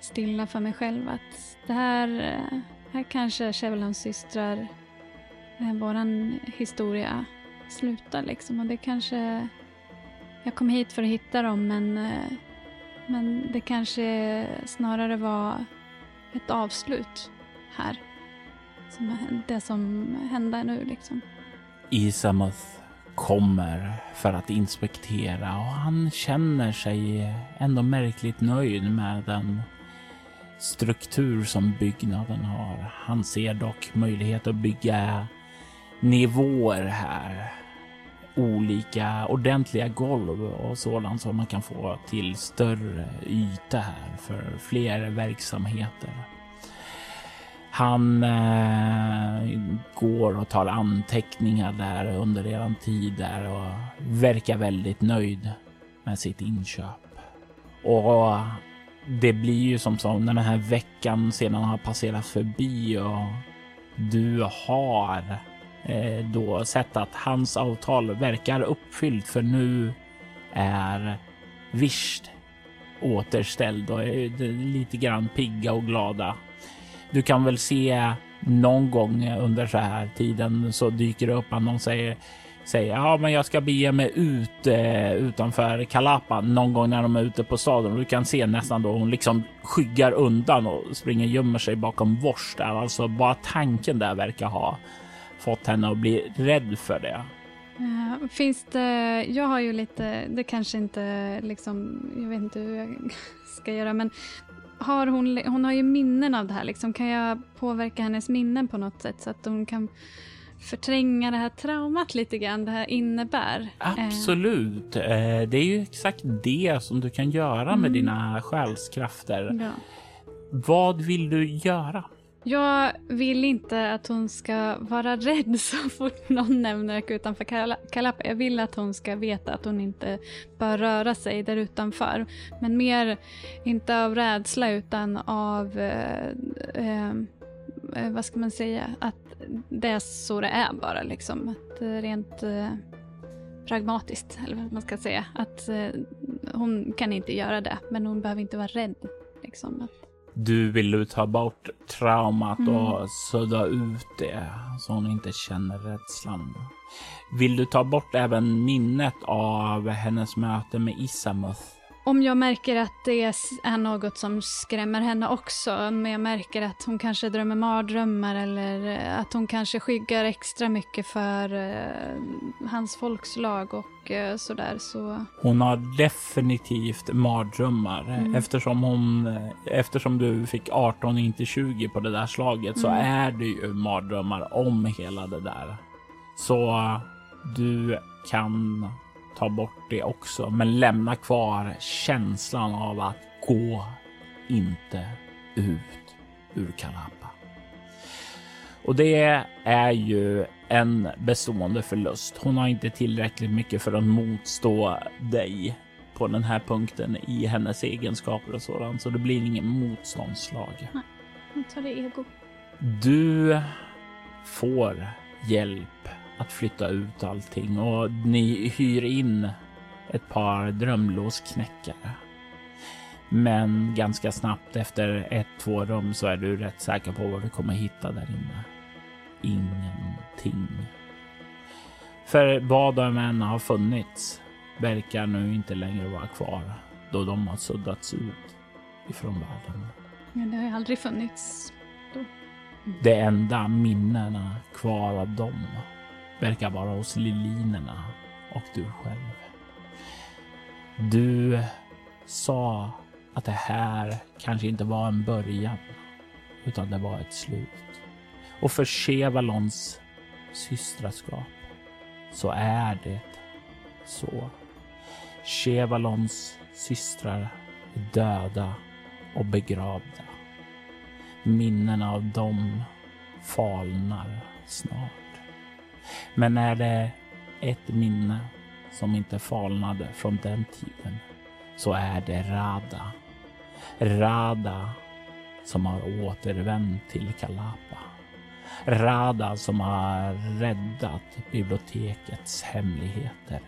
Speaker 1: stilla för mig själv att det här eh, här kanske Chevelhams systrar, eh, våran historia slutar liksom. Och det kanske... Jag kom hit för att hitta dem men, eh, men det kanske snarare var ett avslut här. Som, det som hände nu liksom.
Speaker 2: Isamuth kommer för att inspektera och han känner sig ändå märkligt nöjd med den struktur som byggnaden har. Han ser dock möjlighet att bygga nivåer här. Olika ordentliga golv och sådant som man kan få till större yta här för fler verksamheter. Han eh, går och tar anteckningar där under eran tid där och verkar väldigt nöjd med sitt inköp. Och det blir ju som så när den här veckan sedan har passerat förbi och du har eh, då sett att hans avtal verkar uppfyllt för nu är Visst återställd och är lite grann pigga och glada. Du kan väl se någon gång under så här tiden så dyker det upp att någon säger säger ja, men jag ska bege mig ut eh, utanför Kalapa någon gång när de är ute på staden. Du kan se nästan då hon liksom skyggar undan och springer gömmer sig bakom vors där. Alltså bara tanken där verkar ha fått henne att bli rädd för det.
Speaker 1: Uh, finns det, jag har ju lite, det kanske inte liksom, jag vet inte hur jag ska göra, men har hon, hon har ju minnen av det här liksom. Kan jag påverka hennes minnen på något sätt så att hon kan förtränga det här traumat lite grann det här innebär.
Speaker 2: Eh. Absolut. Eh. Det är ju exakt det som du kan göra med mm. dina själskrafter. Ja. Vad vill du göra?
Speaker 1: Jag vill inte att hon ska vara rädd så fort någon nämner utanför Kalapa. Jag vill att hon ska veta att hon inte bör röra sig där utanför. Men mer, inte av rädsla utan av, eh, eh vad ska man säga, att det är så det är bara liksom. Att eh, rent eh, pragmatiskt, eller vad man ska säga. Att eh, hon kan inte göra det, men hon behöver inte vara rädd. Liksom. Att...
Speaker 2: Du vill ta bort traumat mm. och sudda ut det så hon inte känner rädslan. Vill du ta bort även minnet av hennes möte med Isamuth?
Speaker 1: Om jag märker att det är något som skrämmer henne också, om jag märker att hon kanske drömmer mardrömmar eller att hon kanske skyggar extra mycket för uh, hans folkslag och uh, sådär så...
Speaker 2: Hon har definitivt mardrömmar mm. eftersom hon, eftersom du fick 18 inte 20 på det där slaget mm. så är det ju mardrömmar om hela det där. Så du kan ta bort det också, men lämna kvar känslan av att gå inte ut ur Kalapa. Och det är ju en bestående förlust. Hon har inte tillräckligt mycket för att motstå dig på den här punkten i hennes egenskaper och sådant, så det blir ingen motståndslag.
Speaker 1: Nej, hon tar det ego.
Speaker 2: Du får hjälp att flytta ut allting och ni hyr in ett par drömlåsknäckare. Men ganska snabbt efter ett, två rum så är du rätt säker på vad du kommer hitta där inne. Ingenting. För vad de än har funnits verkar nu inte längre vara kvar då de har suddats ut ifrån världen.
Speaker 1: Men det har ju aldrig funnits då.
Speaker 2: Det enda minnena kvar av dem verkar vara hos Lilinerna och du själv. Du sa att det här kanske inte var en början utan det var ett slut. Och för Chevalons systraskap så är det så. Chevalons systrar är döda och begravda. Minnena av dem falnar snart. Men är det ett minne som inte falnade från den tiden så är det Rada. Rada som har återvänt till Kalapa. Rada som har räddat bibliotekets hemligheter.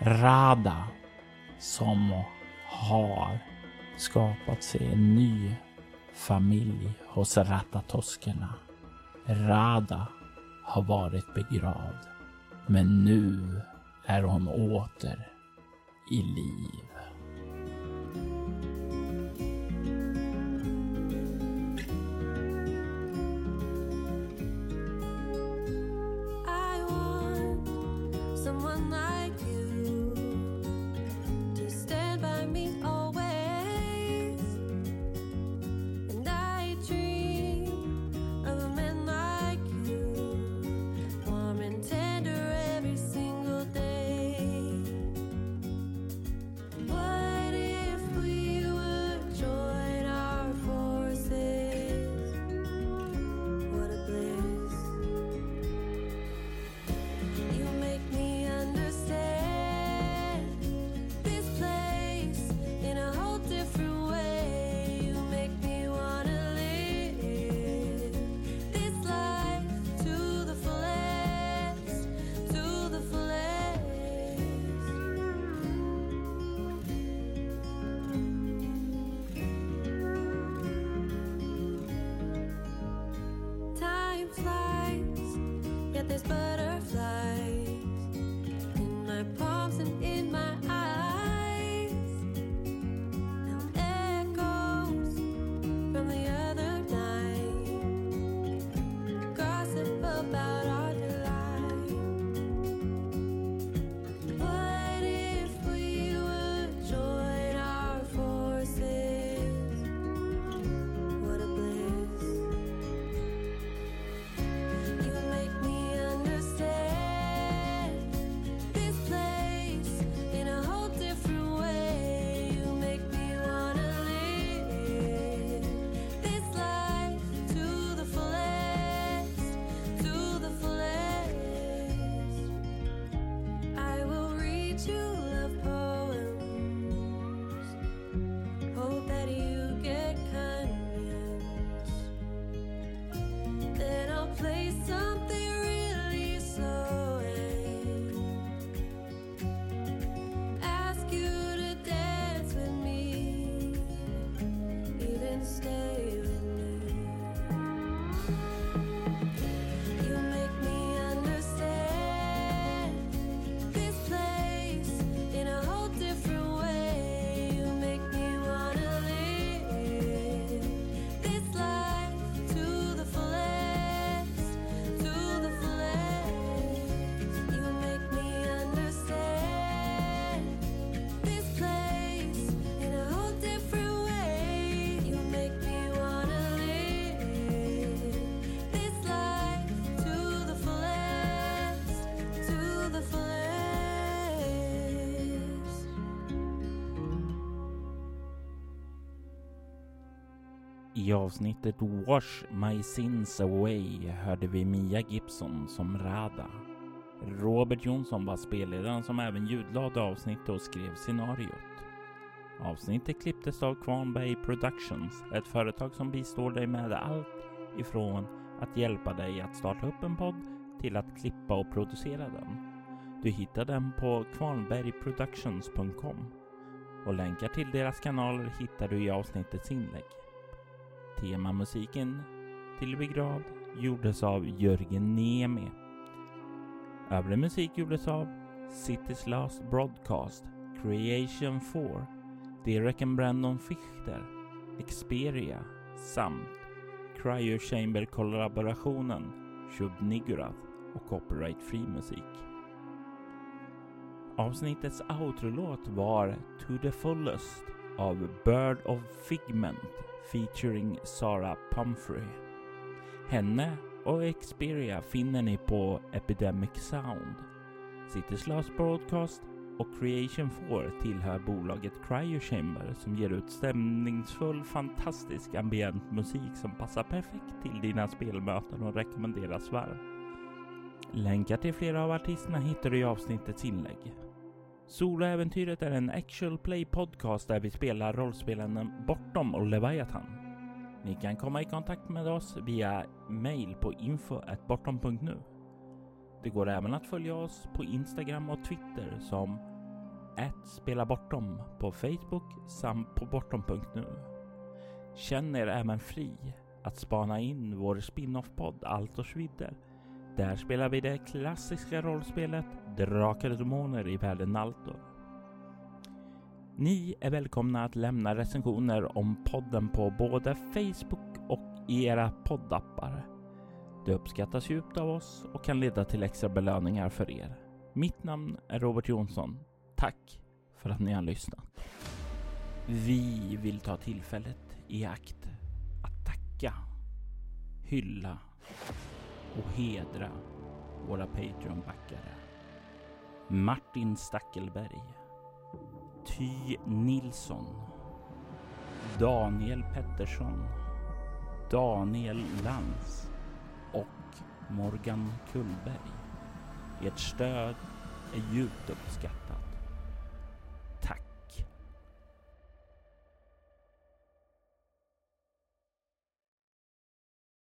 Speaker 2: Rada som har skapat sig en ny familj hos Ratatoskerna. Rada har varit begravd. Men nu är hon åter i liv. someone like you to stand by me. I avsnittet Wash My Sins Away hörde vi Mia Gibson som Rada. Robert Jonsson var spelledaren som även ljudlade avsnittet och skrev scenariot. Avsnittet klipptes av Kvarnberg Productions, ett företag som bistår dig med allt ifrån att hjälpa dig att starta upp en podd till att klippa och producera den. Du hittar den på kvarnbergproductions.com och länkar till deras kanaler hittar du i avsnittets inlägg. Temamusiken till Begravd gjordes av Jörgen Niemi. Övrig musik gjordes av City's Last Broadcast, Creation 4, Derek and Brandon Fichter, Experia samt Cryo Chamber-kollaborationen Shub Nigurath och Copyright Free musik. Avsnittets outrolåt var To the Fullest av Bird of Figment featuring Sara Pumphrey. Henne och Xperia finner ni på Epidemic Sound. City Slash Broadcast och Creation 4 tillhör bolaget Cryo Chamber som ger ut stämningsfull, fantastisk ambient musik som passar perfekt till dina spelmöten och rekommenderas varmt. Länkar till flera av artisterna hittar du i avsnittets inlägg. Soloäventyret är en actual play podcast där vi spelar rollspelen Bortom och Leviathan. Ni kan komma i kontakt med oss via mail på info.bortom.nu. Det går även att följa oss på Instagram och Twitter som @spelabortom på Facebook samt på bortom.nu. Känn er även fri att spana in vår spin-off-podd Altors vidder där spelar vi det klassiska rollspelet Drakar och Demoner i världen Naltor. Ni är välkomna att lämna recensioner om podden på både Facebook och i era poddappar. Det uppskattas djupt av oss och kan leda till extra belöningar för er. Mitt namn är Robert Jonsson. Tack för att ni har lyssnat. Vi vill ta tillfället i akt att tacka, hylla och hedra våra Patreon-backare. Martin Stackelberg, Ty Nilsson, Daniel Pettersson, Daniel Lantz och Morgan Kullberg. Ert stöd är djupt uppskattat.